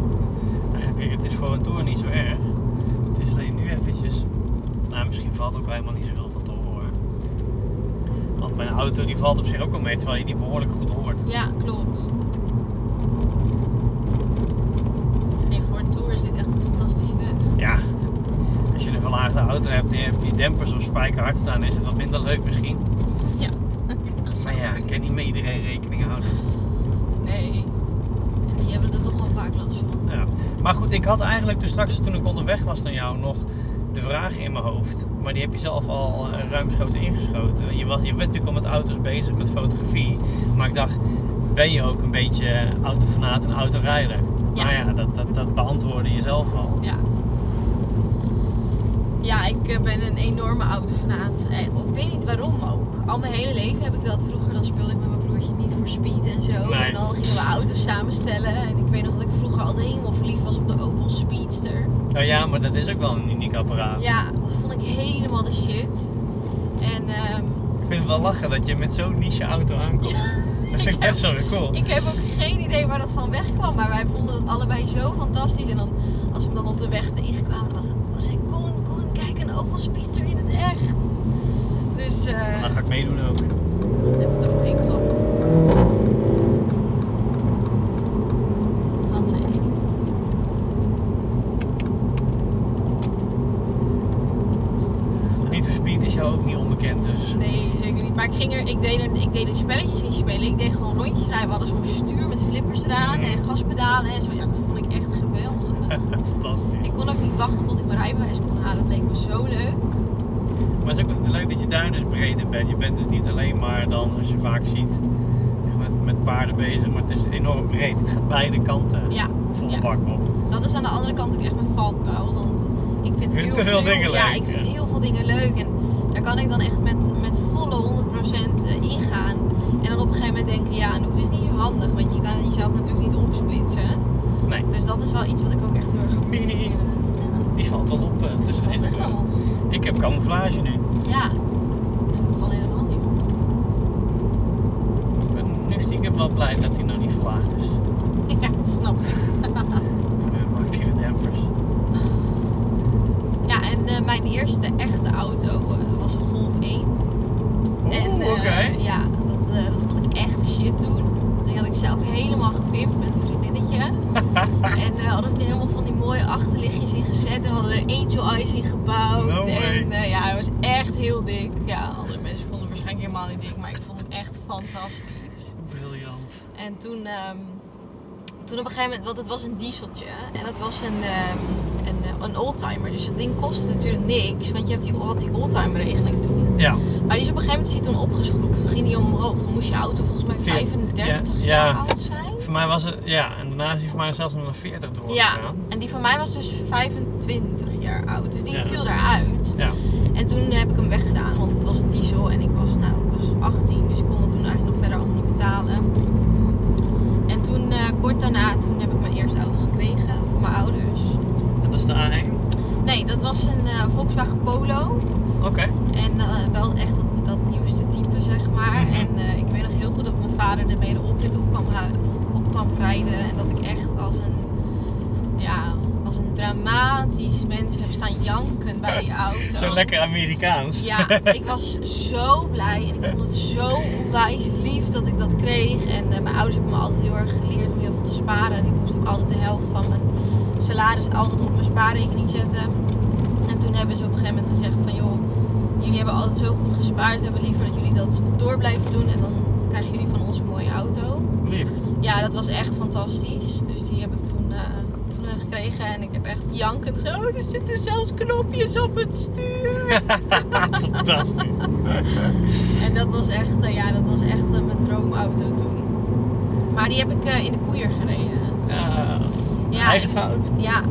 kijk, het is voor een tour niet zo erg. Het is alleen nu eventjes. Nou, misschien valt ook wel helemaal niet zoveel van te horen. Want bij een auto die valt op zich ook wel mee, terwijl je die behoorlijk goed hoort. Ja, klopt. Nee, voor een tour is dit echt een fantastische weg. Ja, als je een verlaagde auto hebt en je hebt je dempers op spijkerhard staan, is het wat minder leuk misschien. Ja. Maar ja, ik kan niet met iedereen rekening houden. Nee. En die hebben er toch wel vaak last van. Ja. Maar goed, ik had eigenlijk dus straks toen ik onderweg was naar jou nog de vraag in mijn hoofd. Maar die heb je zelf al eh, ruimschoots ingeschoten. Je, was, je bent natuurlijk al met auto's bezig, met fotografie. Maar ik dacht, ben je ook een beetje autofanaat en autorijder? Ja. Nou ja, dat, dat, dat beantwoordde je zelf al. Ja. Ja, ik eh, ben een enorme autofanaat. En Ik weet niet waarom ook. Al mijn hele leven heb ik dat. Vroeger dan speelde ik met mijn broertje niet voor speed en zo. Nice. En dan gingen we auto's samenstellen. En ik weet nog dat ik vroeger altijd helemaal verliefd was op de Opel Speedster. Nou ja, maar dat is ook wel een uniek apparaat. Ja, dat vond ik helemaal de shit. En ehm, Ik vind het wel lachen dat je met zo'n niche auto aankomt. dat vind ik echt zo cool. ik heb ook geen idee waar dat van wegkwam. Maar wij vonden het allebei zo fantastisch. En dan, als we dan op de weg tegenkwamen, was het... Was hij Koen, Koen, kijk een Opel Speedster in het echt. Dus... eh Dan ga ik meedoen ook. Even eromheen klappen. Wat zei je? Niet voor speed is jou ook niet onbekend dus. Nee, zeker niet. Maar ik, ging er, ik, deed er, ik deed de spelletjes niet spelen. Ik deed gewoon rondjes rijden. We hadden zo'n stuur met flippers eraan en gaspedalen en zo. Ja, dat vond ik echt geweldig. Fantastisch. ik kon ook niet wachten tot ik mijn rijbewijs kon halen. Dat leek me zo leuk. Maar het is ook leuk dat je daar dus breed in bent. Je bent dus niet alleen maar dan, als je vaak ziet, met, met paarden bezig. Maar het is enorm breed. Het gaat beide kanten Ja, vol ja. bak op. dat is aan de andere kant ook echt mijn valkuil. Want ik vind, heel te veel dingen Ja, leuk, ik vind ja. heel veel dingen leuk. En daar kan ik dan echt met, met volle 100% ingaan. En denken, ja, nou, dit is niet handig. Want je kan jezelf natuurlijk niet opsplitsen. Nee, Dus dat is wel iets wat ik ook echt heel erg. Ja, die valt wel op eh, tussen echt wel. Ik heb camouflage nu. Ja, ik val helemaal niet op. Ik ben nu stiekem wel blij dat die nog niet verlaagd is. Ja, snap ik. Actieve dempers. Ja, en eh, mijn eerste echte auto eh, was een Golf 1. En, Oeh, eh, oké. Ja, dat, eh, dat vond ik echt de shit toen. Die had ik zelf met een vriendinnetje. en uh, hadden we er helemaal van die mooie achterlichtjes in gezet. En we hadden er angel eyes in gebouwd. No en eh, ja, hij was echt heel dik. Ja, andere mensen vonden hem waarschijnlijk helemaal niet dik. Maar ik vond hem echt fantastisch. Briljant. En toen, ehm, toen op een gegeven moment, want het was een dieseltje. En dat was een, ehm, een, een oldtimer. Dus het ding kostte natuurlijk niks. Want je hebt die, had die oldtimer regeling toen. Ja, Maar die is op een gegeven moment is die toen opgeschroefd. Toen ging die omhoog. Toen moest je auto volgens mij Veer- 35 ja, jaar ja. oud zijn. Voor mij was het, ja, en daarna is die voor mij zelfs nog naar 40 Ja, doorgegaan. en die van mij was dus 25 jaar oud. Dus die Ja. viel eruit. Ja. En toen heb ik hem weggedaan, want het was diesel en ik was, nou, ik was 18, dus ik kon het toen eigenlijk nog verder allemaal niet betalen. En toen, eh, kort daarna, toen heb ik mijn eerste auto gekregen voor mijn ouders. Dat was de A1. Nee, dat was een eh, Volkswagen Polo. Oké. En eh, wel echt dat, dat nieuwste type, zeg maar. Mhm. En ik weet nog heel goed dat mijn vader ermee de oprit op kwam, hu- rijden. En dat ik echt als een, ja, als een dramatisch mens heb staan janken bij die auto. Zo lekker Amerikaans. Ja, ik was zo blij en ik vond het zo onwijs lief dat ik dat kreeg. En eh, mijn ouders hebben me altijd heel erg geleerd om heel veel te sparen. En ik moest ook altijd de helft van mijn salaris altijd op mijn spaarrekening zetten. En toen hebben ze op een gegeven moment gezegd van joh, jullie hebben altijd zo goed gespaard. We hebben liever dat jullie dat door blijven doen en dan krijgen jullie van ons een mooie auto. Lief. Ja, dat was echt fantastisch. Dus die heb ik toen eh, van hen gekregen en ik heb echt jankend zo, oh, er zitten zelfs knopjes op het stuur. Fantastisch. En dat was echt, eh, ja, dat was echt eh, mijn droomauto toen. Maar die heb ik in de poeier gereden. Ja, Ja, eigen ik, fout. ja,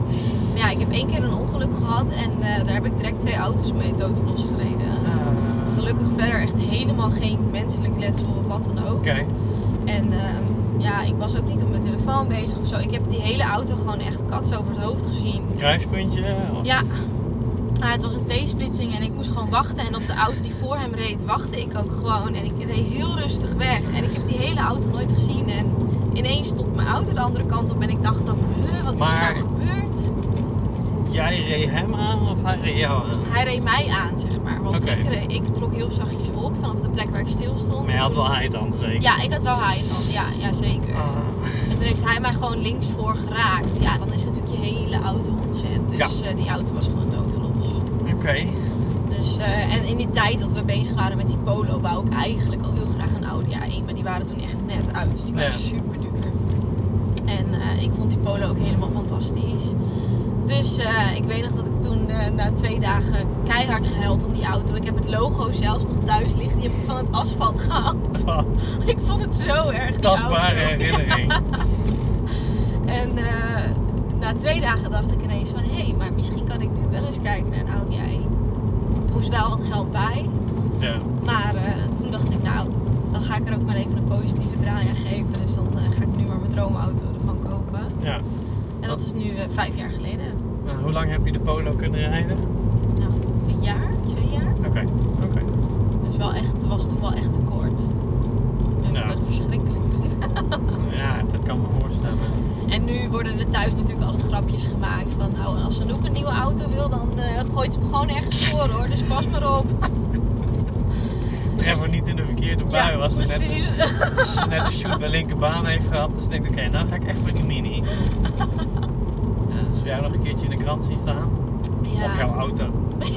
ja, ik heb één keer een ongeluk gehad en daar heb ik direct twee auto's mee dood losgereden. Ah, Gelukkig verder echt helemaal geen menselijk letsel of wat dan ook. Oké. En ehm, ja, ik was ook niet op mijn telefoon bezig of zo. Ik heb die hele auto gewoon echt kats over het hoofd gezien. Kruispuntje. Of... Ja, het was een T-splitsing en ik moest gewoon wachten. En op de auto die voor hem reed, wachtte ik ook gewoon. En ik reed heel rustig weg. En ik heb die hele auto nooit gezien. En ineens stond mijn auto de andere kant op. En ik dacht ook, huh, wat is er nou gebeurd? Jij reed hem aan of hij reed jou aan? Hij reed mij aan, zeg maar. Want ik, reed- ik trok heel zachtjes op. vanaf de plek waar ik stil stond. Maar je had wel dan zeker? Ja, ik had wel dan. Ja, ja zeker. Ah, En toen heeft hij mij gewoon linksvoor geraakt. Ja, dan is natuurlijk je hele auto ontzet. Dus eh, die auto was gewoon doodlos. Oké. Dus, eh, en in die tijd dat we bezig waren met die Polo, wou ik eigenlijk al heel graag een Audi A1. Maar die waren toen echt net uit. Dus die waren Ja. super duur. En eh, ik vond die Polo ook helemaal fantastisch. Dus eh, ik weet nog dat ik toen eh, na twee dagen keihard gehuild om die auto. Ik heb het logo zelfs nog thuis liggen. Die heb ik van het asfalt gehaald. ik vond het zo erg. Tastbare herinnering. En eh, na twee dagen dacht ik ineens van... Hé, hey, maar misschien kan ik nu wel eens kijken naar een Audi A1. Er moest wel wat geld bij. Ja. Maar toen dacht ik, nou, dan ga ik er ook maar even een positieve draai aan geven. Dus dan ga ik nu maar mijn droomauto ervan kopen. ja. En dat is nu vijf jaar geleden. Hoe lang heb je de Polo kunnen rijden? Nou, een jaar, twee jaar. Oké. Oké. Dus wel echt, het was toen wel echt te kort. Ja. het echt verschrikkelijk. Ja, dat kan me voorstellen. En nu worden er thuis natuurlijk altijd grapjes gemaakt van, nou, als Anouk een nieuwe auto wil, dan eh, gooit ze hem gewoon ergens voor hoor. Dus pas maar op. Trevor niet in de verkeerde bui was. Ze net, als ze net een shoot bij linkerbaan heeft gehad. Dus ik denk oké, nou ga ik echt voor die mini. Ja, jou nog een keertje in de krant zien staan. Of jouw auto.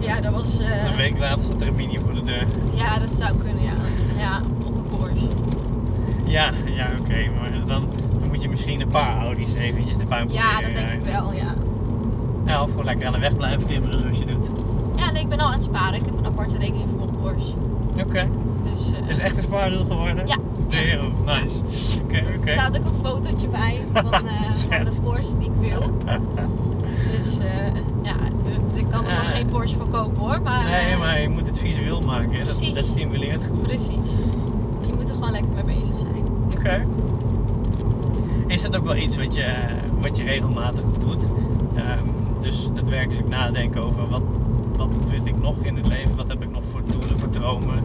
Ja, dat was. eh, Een week later staat er een mini voor de deur. ja, dat zou kunnen, ja. Ja, of een Porsche. Ja, ja oké. maar dan, dan moet je misschien een paar Audi's eventjes erbij Ja, proberen dat denk ik wel, ja. Ja, of gewoon lekker aan de weg blijven timmeren zoals je doet. Ja, nee, ik ben al aan het sparen. Ik heb een aparte rekening voor mijn Porsche. Oké. Dus. eh, Is het echt een spaardoel geworden? Ja. Theo, nice. Oké, er staat ook een fotootje bij van, eh, van de. Porsche die ik wil. Dus eh, ja, ik kan er nog geen Porsche voor kopen hoor. Maar, Nee, eh, maar je moet het visueel maken. hè. Dat, Precies. dat stimuleert genoeg. Precies. Je moet er gewoon lekker mee bezig zijn. Oké. Is dat ook wel iets wat je, wat je regelmatig doet? Ehm, dus daadwerkelijk nadenken over wat, wat wil ik nog in het leven? Wat heb ik nog voor doelen, voor dromen?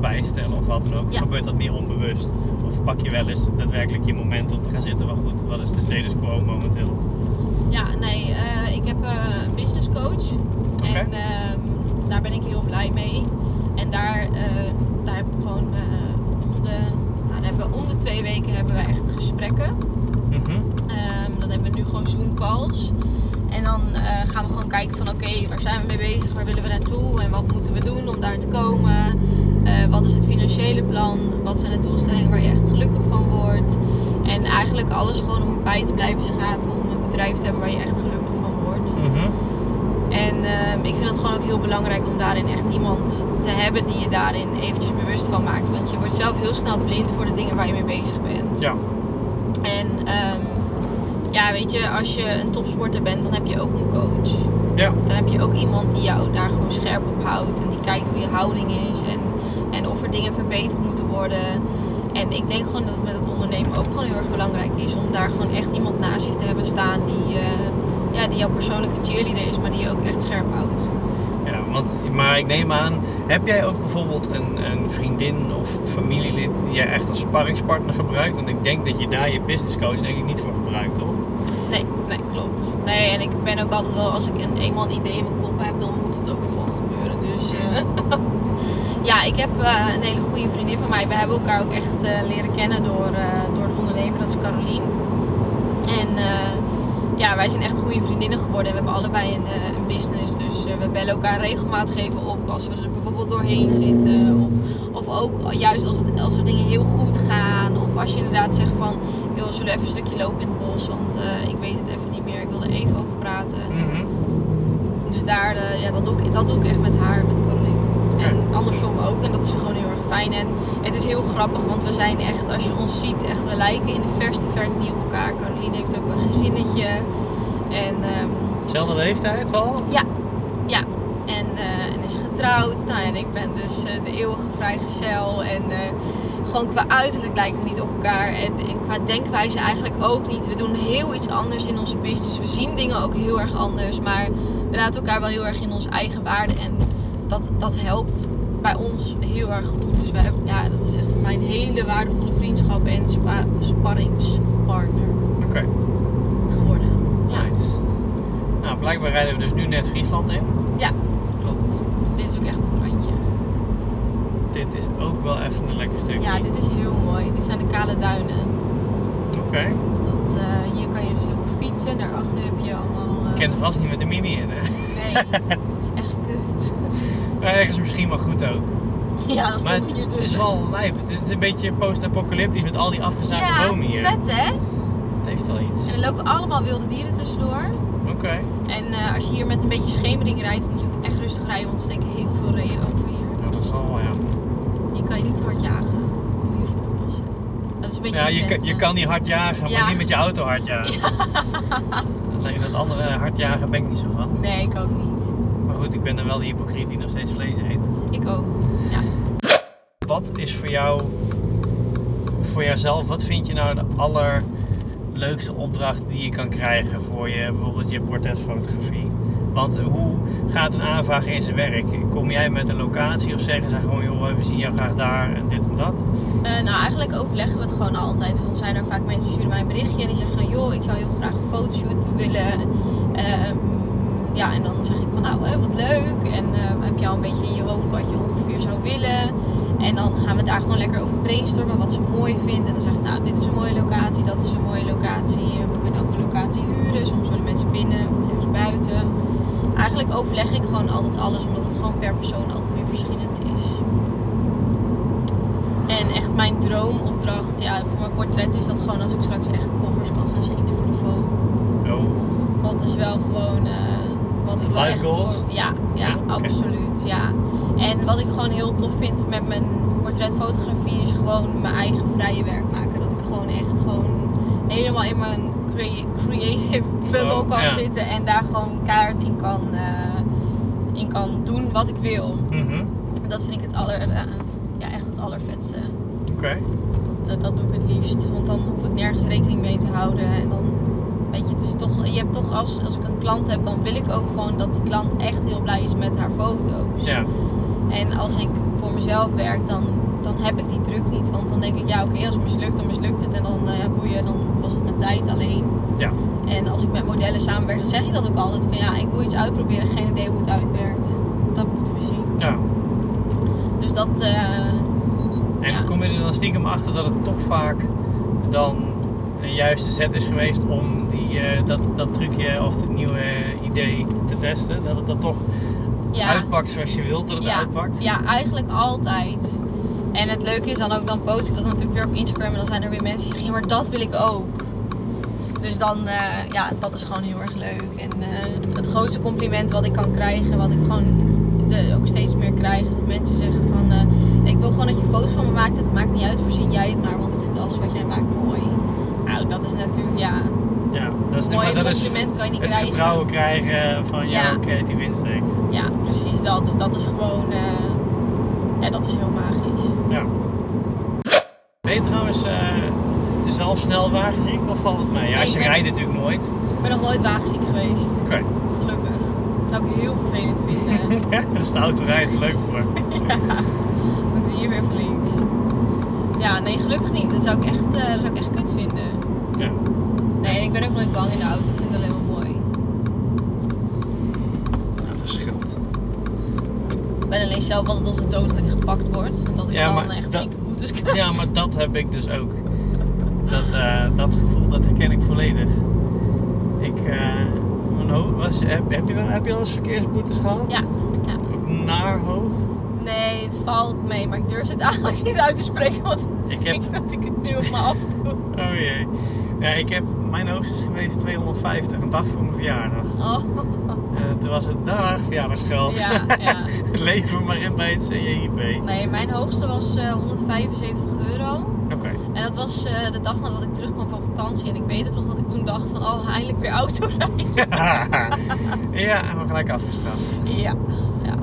Bijstellen of wat dan ook? Ja. gebeurt dat meer onbewust? Of pak je wel eens daadwerkelijk je moment om te gaan zitten van goed, wat is de status quo momenteel? Ja, nee, eh, ik heb eh, een business coach. En ehm, daar ben ik heel blij mee. En daar, eh, daar heb ik gewoon om, de, nou, hebben we, om de twee weken hebben we echt gesprekken. Mhm. Ehm, dan hebben we nu gewoon Zoom calls. En dan gaan we gewoon kijken van oké, waar zijn we mee bezig? Waar willen we naartoe? En wat moeten we doen om daar te komen? Eh, wat is het financiële plan? Wat zijn de doelstellingen waar je echt gelukkig van wordt? En eigenlijk alles gewoon om bij te blijven schaven. Om een bedrijf te hebben waar je echt gelukkig van wordt. Mhm. En ehm, ik vind het gewoon ook heel belangrijk om daarin echt iemand te hebben die je daarin eventjes bewust van maakt. Want je wordt zelf heel snel blind voor de dingen waar je mee bezig bent. Ja. En ehm, ja, weet je, als je een topsporter bent, dan heb je ook een coach. Ja. Dan heb je ook iemand die jou daar gewoon scherp op houdt. En die kijkt hoe je houding is. En, en of er dingen verbeterd moeten worden. En ik denk gewoon dat het met het ondernemen ook gewoon heel erg belangrijk is. Om daar gewoon echt iemand naast je te hebben staan die, eh, ja, die jouw persoonlijke cheerleader is. Maar die je ook echt scherp houdt. Ja, want, maar ik neem aan, heb jij ook bijvoorbeeld een, een vriendin of familielid die jij echt als sparringspartner gebruikt? Want ik denk dat je daar je business coach denk ik niet voor gebruikt, toch? Nee, klopt. Nee, en ik ben ook altijd wel, als ik een, eenmaal een idee in mijn kop heb, dan moet het ook gewoon gebeuren. Dus eh, ja, ik heb eh, een hele goede vriendin van mij. We hebben elkaar ook echt eh, leren kennen door, door het ondernemen. Dat is Carolien. En ja, wij zijn echt goede vriendinnen geworden. We hebben allebei een, een business. Dus we bellen elkaar regelmatig even op als we er bijvoorbeeld doorheen zitten. Of, of ook juist als, het, als er dingen heel goed gaan. Of als je inderdaad zegt van, joh, zullen even een stukje lopen in het Want eh, ik weet het even niet meer. Ik wil er even over praten. Dus daar, eh, ja, dat, doe ik, dat doe ik echt met haar, met Caroline. En andersom ook. En dat is gewoon heel erg fijn. En het is heel grappig, want we zijn echt, als je ons ziet, echt, we lijken in de verste verte niet op elkaar. Caroline heeft ook een gezinnetje. En ehm, Zelfde leeftijd al? ja, ja. En, eh, en is getrouwd. Nou, en ik ben dus de eeuwige vrijgezel. En gewoon qua uiterlijk lijken we niet op elkaar. En, en qua denkwijze eigenlijk ook niet. We doen heel iets anders in onze business. We zien dingen ook heel erg anders. Maar we laten elkaar wel heel erg in onze eigen waarde. En dat, dat helpt bij ons heel erg goed. Dus we hebben, ja, dat is echt voor mij een hele waardevolle vriendschap en spa- sparringspartner geworden. Ja. Nice. Nou, blijkbaar rijden we dus nu net Friesland in. Ja, klopt. Dit is ook echt wel even een lekker stukje. Ja, dit is heel mooi. Dit zijn de kale duinen. Oké. Dat, eh, hier kan je dus helemaal fietsen. Daarachter heb je allemaal... eh, Ik ken er vast niet met de mini in, hè? Nee, dat is echt kut. Maar ergens misschien wel goed ook. Ja, dat Maar hier het is wel lijp. Het is een beetje post-apocalyptisch met al die afgezaagde ja, bomen hier. vet hè? Het heeft wel iets. En er lopen allemaal wilde dieren tussendoor. Oké. En eh, als je hier met een beetje schemering rijdt, moet je ook echt rustig rijden, want er steken heel veel reeën over hier. Ja, dat zal wel, ja. Kan je niet hard jagen. Moet je voor oppassen. Dat is een beetje Ja, je, kan- je kan niet hard jagen, Ja. maar niet met je auto hard jagen. Alleen dat andere hard jagen ben ik niet zo van. Nee, ik ook niet. Maar goed, ik ben dan wel de hypocriet die nog steeds vlees eet. Ik ook. Ja. Wat is voor jou, voor jouzelf, wat vind je nou de allerleukste opdracht die je kan krijgen voor je, bijvoorbeeld je portretfotografie? Want hoe gaat een aanvraag in zijn werk? Kom jij met een locatie of zeggen ze gewoon, joh, we zien jou graag daar en dit en dat? Eh, nou, eigenlijk overleggen we het gewoon altijd. Dus dan zijn er vaak mensen die sturen mij een berichtje en die zeggen joh, ik zou heel graag een fotoshoot willen. Ehm, ja, en dan zeg ik van, nou, hè, wat leuk. En eh, heb je al een beetje in je hoofd wat je ongeveer zou willen? En dan gaan we daar gewoon lekker over brainstormen, wat ze mooi vinden. En dan zeg ik, nou, dit is een mooie locatie, dat is een mooie locatie. We kunnen ook een locatie huren. Soms willen mensen binnen of juist buiten. Eigenlijk overleg ik gewoon altijd alles, omdat het gewoon per persoon altijd weer verschillend is. En echt mijn droomopdracht, ja, voor mijn portret is dat gewoon als ik straks echt koffers kan gaan schieten voor de Vogue. Oh, Dat is wel gewoon eh, wat ik wel echt goals? ja, ja, absoluut, ja. En wat ik gewoon heel tof vind met mijn portretfotografie is gewoon mijn eigen vrije werk maken. Dat ik gewoon echt gewoon helemaal in mijn creative bubble Oh, kan ja. zitten en daar gewoon keihard in kan, eh, in kan doen wat ik wil. mhm. Dat vind ik het aller, eh, ja, echt het allervetste. oké. Dat, eh, dat doe ik het liefst. Want dan hoef ik nergens rekening mee te houden. En dan, weet je, het is toch, je hebt toch als, als ik een klant heb, dan wil ik ook gewoon dat die klant echt heel blij is met haar foto's. Ja, En als ik voor mezelf werk, dan, dan heb ik die druk niet. Want dan denk ik, ja oké, als het mislukt, dan mislukt het. En dan, uh, ja, boeien, dan was het mijn tijd alleen. ja. En als ik met modellen samenwerk, dan zeg je dat ook altijd. Van ja, ik wil iets uitproberen, geen idee hoe het uitwerkt. Dat moeten we zien. ja. Dus dat, eh, En Ja. kom je er dan stiekem achter dat het toch vaak dan een juiste zet is geweest om die, eh, dat, dat trucje of het nieuwe idee te testen? Dat het dan toch ja. uitpakt zoals je wilt dat het ja, uitpakt? Ja, eigenlijk altijd. En het leuke is dan ook, dan post ik dat natuurlijk weer op Instagram en dan zijn er weer mensen die zeggen, maar dat wil ik ook. Dus dan, eh, ja, dat is gewoon heel erg leuk. En eh, het grootste compliment wat ik kan krijgen, wat ik gewoon de, ook steeds meer krijg, is dat mensen zeggen van, eh, ik wil gewoon dat je foto's van me maakt. Het maakt niet uit, voorzien jij het maar, want ik vind alles wat jij maakt mooi. Nou, dat is natuurlijk, ja, Ja, dat is, mooi dat is compliment kan je niet het krijgen. vertrouwen krijgen van Ja. jouw creatieve insteek. Ja, precies dat. Dus dat is gewoon, ja, dat is heel magisch. Ja. Ben je trouwens eh, zelf snel wagenziek of valt het mee? Ja, Nee, ze ben- rijden natuurlijk nooit. Ik ben nog nooit wagenziek geweest. Oké. Gelukkig. Dat zou ik heel vervelend vinden. Ja, daar is de auto rijden leuk voor. Moeten we hier weer van links. Ja, nee, gelukkig niet. Dat zou ik echt, eh, dat zou ik echt kut vinden. Ja. Nee, ik ben ook nooit bang in de auto. Ik vind het alleen maar mooi. ja, dat scheelt. Ik ben alleen zelf altijd als het dood dat ik gepakt word. En dat ik Ja, dan echt dat- zieke boetes krijg. Ja, maar dat heb ik dus ook. Dat, eh, dat gevoel, dat herken ik volledig. Ik, eh, was, heb, heb, je wel, heb je al eens verkeersboetes gehad? Ja, ja. Ook naar hoog? Nee, het valt mee. Maar ik durf het eigenlijk niet uit te spreken. Want Ik heb, denk dat ik het nu op me afdoe. oh jee. Ja, ik heb, mijn hoogste is geweest 250, een dag voor mijn verjaardag. Oh, En toen was het dag verjaardagsgeld. ja, ja. Lever maar in bij het CJIP. Nee, mijn hoogste was eh, 175 euro. Oké. En dat was eh, de dag nadat ik terugkwam van vakantie. En ik weet ook nog dat ik toen dacht van, oh, eindelijk weer autorijden. ja, en we gelijk afgestraft. Ja, ja.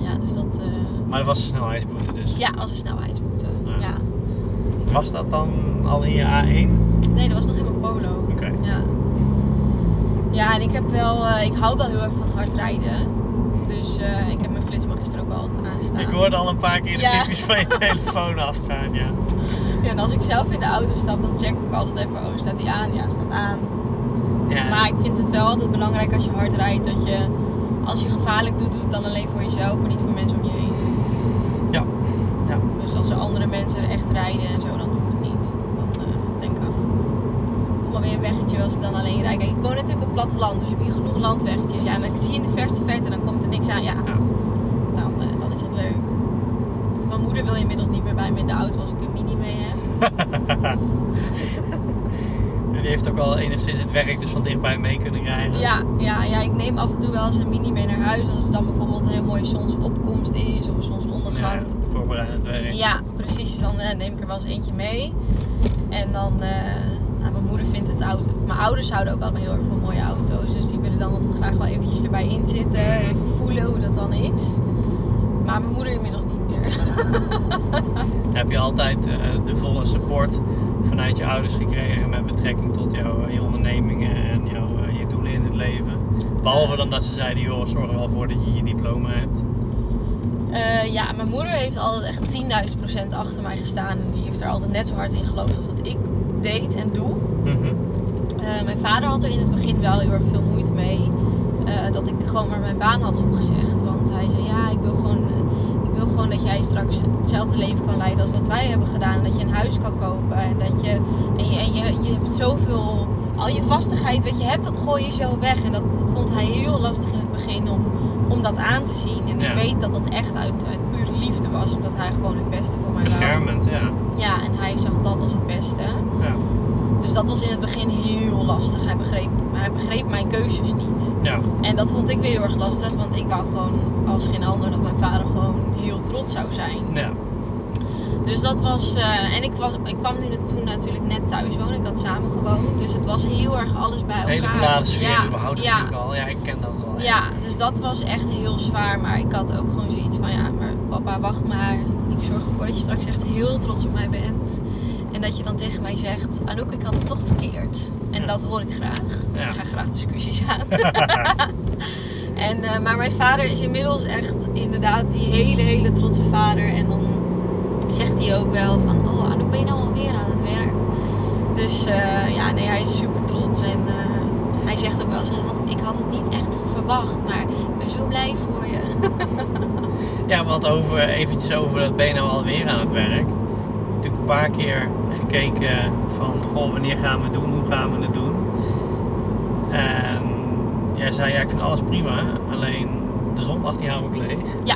Ja, dus dat, eh, Maar dat was een snelheidsboete dus. ja, was een snelheidsboete. Ja. Ja. Was dat dan al in je A1? Nee, dat was nog in mijn polo. Oké. Ja. Ja, en ik heb wel, eh, ik hou wel heel erg van hard rijden. Dus eh, ik heb mijn flitsmeister ook altijd aanstaan. Ik hoorde al een paar keer de Ja. van je telefoon afgaan, ja. Ja, en als ik zelf in de auto stap, dan check ik altijd even, oh, staat hij aan? Ja, staat aan. ja. Maar ik vind het wel altijd belangrijk als je hard rijdt, dat je, als je gevaarlijk doet, doe het dan alleen voor jezelf, maar niet voor mensen om je heen. Ja. Dus als er andere mensen echt rijden en zo, dan doe ik het niet. Dan eh, denk ik, ach, weer een weggetje als ik dan alleen rijd. Kijk, ik woon natuurlijk op platteland, dus heb je genoeg landweggetjes. Ja, en dan zie je in de verste verte, dan komt er niks aan. Ja, dan, eh, dan is dat leuk. Mijn moeder wil inmiddels niet meer bij me in de auto als ik een mini mee heb. Die heeft ook al enigszins het werk dus van dichtbij mee kunnen krijgen. Ja, ja, ja, ik neem af en toe wel eens een mini mee naar huis. Als er dan bijvoorbeeld een heel mooie zonsopkomst is of een zonsondergang. Ja, voorbereidend werk. Ja, precies. Dus dan eh, neem ik er wel eens eentje mee. En dan, eh, nou, mijn moeder vindt het auto. Mijn ouders houden ook allemaal heel erg van mooie auto's. Dus die willen dan altijd graag wel eventjes erbij inzitten. Even voelen hoe dat dan is. Maar mijn moeder inmiddels niet meer. Heb je altijd eh, de volle support vanuit je ouders gekregen met betrekking tot jouw, je ondernemingen en jouw, eh, je doelen in het leven? Behalve dan dat ze zeiden, joh, zorg er wel voor dat je je diploma hebt. Eh, ja, mijn moeder heeft altijd echt 10.000% achter mij gestaan. En die heeft er altijd net zo hard in geloofd als dat ik deed en doe. Mhm. Eh, mijn vader had er in het begin wel heel erg veel moeite mee. eh, dat ik gewoon maar mijn baan had opgezegd. Want hij zei, ja, ik wil gewoon, ik wil gewoon dat jij straks hetzelfde leven kan leiden als dat wij hebben gedaan. Dat je een huis kan kopen. En dat je, en je, en je, je hebt zoveel, al je vastigheid wat je hebt, dat gooi je zo weg. En dat, dat vond hij heel lastig in het begin om, om dat aan te zien. En Ja. ik weet dat dat echt uit, uit liefde was. Omdat hij gewoon het beste voor mij wou. Beschermend, ja. Ja, en hij zag dat als het beste. ja. Dus dat was in het begin heel lastig. Hij begreep, hij begreep mijn keuzes niet. Ja, En dat vond ik weer heel erg lastig, want ik wou gewoon als geen ander dat mijn vader gewoon heel trots zou zijn. ja. Dus dat was. eh, en ik, was, ik kwam nu toen natuurlijk net thuis wonen. Ik had samen gewoond. Dus het was heel erg alles bij elkaar. hele bladensfeer ja, überhaupt ja, natuurlijk al. Ja, ik ken dat wel. ja, dus dat was echt heel zwaar. Maar ik had ook gewoon zoiets van: ja, papa, wacht maar. Ik zorg ervoor dat je straks echt heel trots op mij bent. En dat je dan tegen mij zegt: Anouk, ik had het toch verkeerd. En Ja. dat hoor ik graag. Ja. Ik ga graag discussies aan. en, eh, maar mijn vader is inmiddels echt inderdaad die hele, hele trotse vader. En dan zegt hij ook wel van: Oh, Anouk, ben je nou alweer aan het werk? Dus eh, ja, nee, hij is super trots. En eh, hij zegt ook wel eens: "Ik had- Ik had het niet echt verwacht, maar ik ben zo blij voor je. Ja, want over, eventjes over dat ben je nou alweer aan het werk. Ik heb natuurlijk een paar keer gekeken van, goh, wanneer gaan we het doen, hoe gaan we het doen. En jij zei, ja, ik vind alles prima, alleen de zondag die hou ik leeg. Ja.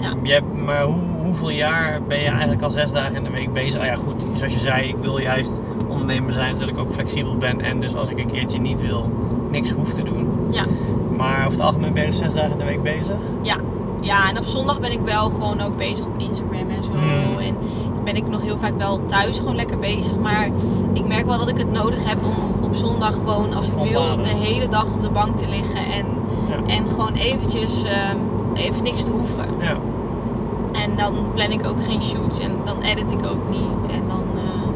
Ja. Je hebt, maar hoe, hoeveel jaar ben je eigenlijk al zes dagen in de week bezig? Ah ja, goed, zoals je zei, ik wil juist ondernemer zijn, zodat ik ook flexibel ben. En dus als ik een keertje niet wil, niks hoef te doen. Ja. Maar over het algemeen ben je dus zes dagen in de week bezig. Ja. Ja, en op zondag ben ik wel gewoon ook bezig op Instagram en zo. Hmm. En ben ik nog heel vaak wel thuis gewoon lekker bezig. Maar ik merk wel dat ik het nodig heb om op zondag gewoon, als ik wil, de hele dag op de bank te liggen. En, Ja. en gewoon eventjes ehm, even niks te hoeven. Ja. En dan plan ik ook geen shoots en dan edit ik ook niet. En dan, eh,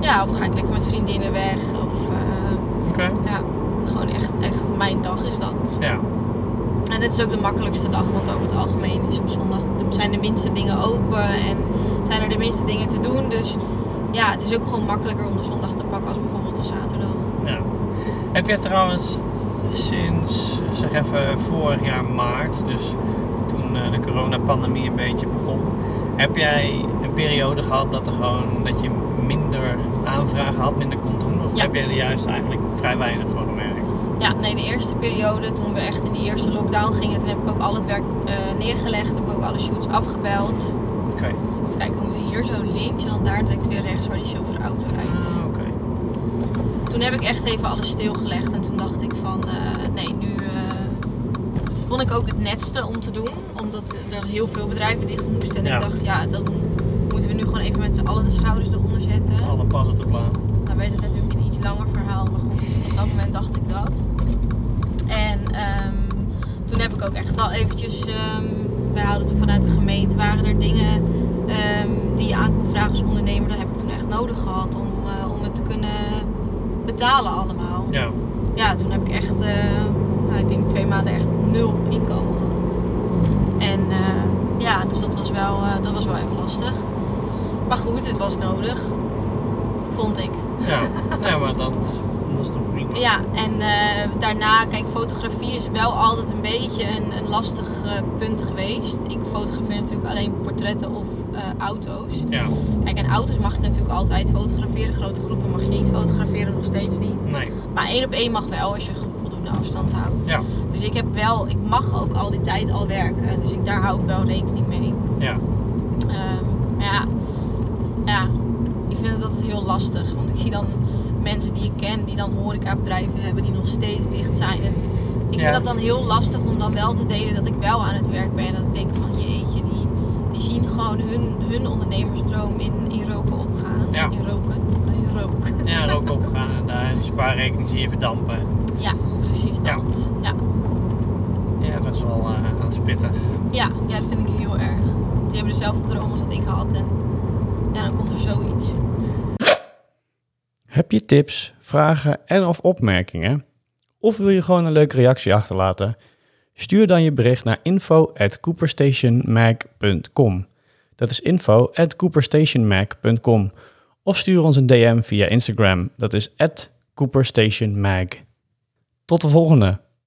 ja, of ga ik lekker met vriendinnen weg. Of, eh, Oké. ja, gewoon echt, echt mijn dag is dat. Ja. En het is ook de makkelijkste dag, want over het algemeen is op zondag zijn de minste dingen open en zijn er de minste dingen te doen. Dus ja, het is ook gewoon makkelijker om de zondag te pakken als bijvoorbeeld de zaterdag. ja. Heb jij trouwens sinds, zeg even, vorig jaar maart, dus toen eh, de coronapandemie een beetje begon, heb jij een periode gehad dat, er gewoon, dat je minder aanvragen had, minder kon doen? Of Ja. heb jij er juist eigenlijk vrij weinig van gemerkt? Ja, nee, de eerste periode, toen we echt in die eerste lockdown gingen, toen heb ik ook al het werk eh, neergelegd, heb ik ook alle shoots afgebeld. Oké. Kijken, we moeten hier zo links en dan daar direct weer rechts waar die zilveren auto rijdt. Ah, Oké. Toen heb ik echt even alles stilgelegd en toen dacht ik van eh, nee, nu. eh, dat vond ik ook het netste om te doen, omdat er heel veel bedrijven dicht moesten. En Ja. ik dacht, ja, dan moeten we nu gewoon even met z'n allen de schouders eronder zetten. Alle pas op de plaat. Dan werd het natuurlijk iets langer verhaal, maar goed, op dat moment dacht ik dat. En ehm, toen heb ik ook echt wel eventjes, ehm wij hadden toen vanuit de gemeente, waren er dingen ehm, die je aan kon vragen als ondernemer. Dat heb ik toen echt nodig gehad om, eh, om het te kunnen betalen allemaal. Ja. Ja, toen heb ik echt, eh, nou, ik denk twee maanden echt nul inkomen gehad. En eh, ja, dus dat was, wel, dat was wel even lastig. Maar goed, het was nodig. Vond ik. Ja. ja, maar dan Dat is toch prima. Ja, en eh, daarna, kijk, fotografie is wel altijd een beetje een, een lastig eh, punt geweest. Ik fotografeer natuurlijk alleen portretten of eh, auto's. Ja, Kijk, en auto's mag je natuurlijk altijd fotograferen. Grote groepen mag je niet fotograferen, nog steeds niet. nee. Maar één op één mag wel als je voldoende afstand houdt. Ja, Dus ik heb wel, ik mag ook al die tijd al werken. Dus ik, daar hou ik wel rekening mee. ja. Ehm, maar ja, ja, ik vind het altijd heel lastig. Want ik zie dan mensen die ik ken, die dan horecabedrijven hebben, die nog steeds dicht zijn. En ik Ja. vind dat dan heel lastig om dan wel te delen dat ik wel aan het werk ben. En dat ik denk van jeetje, die, die zien gewoon hun, hun ondernemersdroom in, in roken opgaan. Ja. In roken. In rook. Ja, rook opgaan en daar je spaarrekening zie je verdampen. Ja, precies Ja. dat. Ja. Ja, dat is wel uh, dat is pittig. Ja, ja, dat vind ik heel erg. Die hebben dezelfde droom als dat ik had. En ja, dan komt er zoiets. Heb je tips, vragen en of opmerkingen? Of wil je gewoon een leuke reactie achterlaten? Stuur dan je bericht naar info at. Dat is info at. Of stuur ons een DM via Instagram. Dat is at cooperstationmag. Tot de volgende!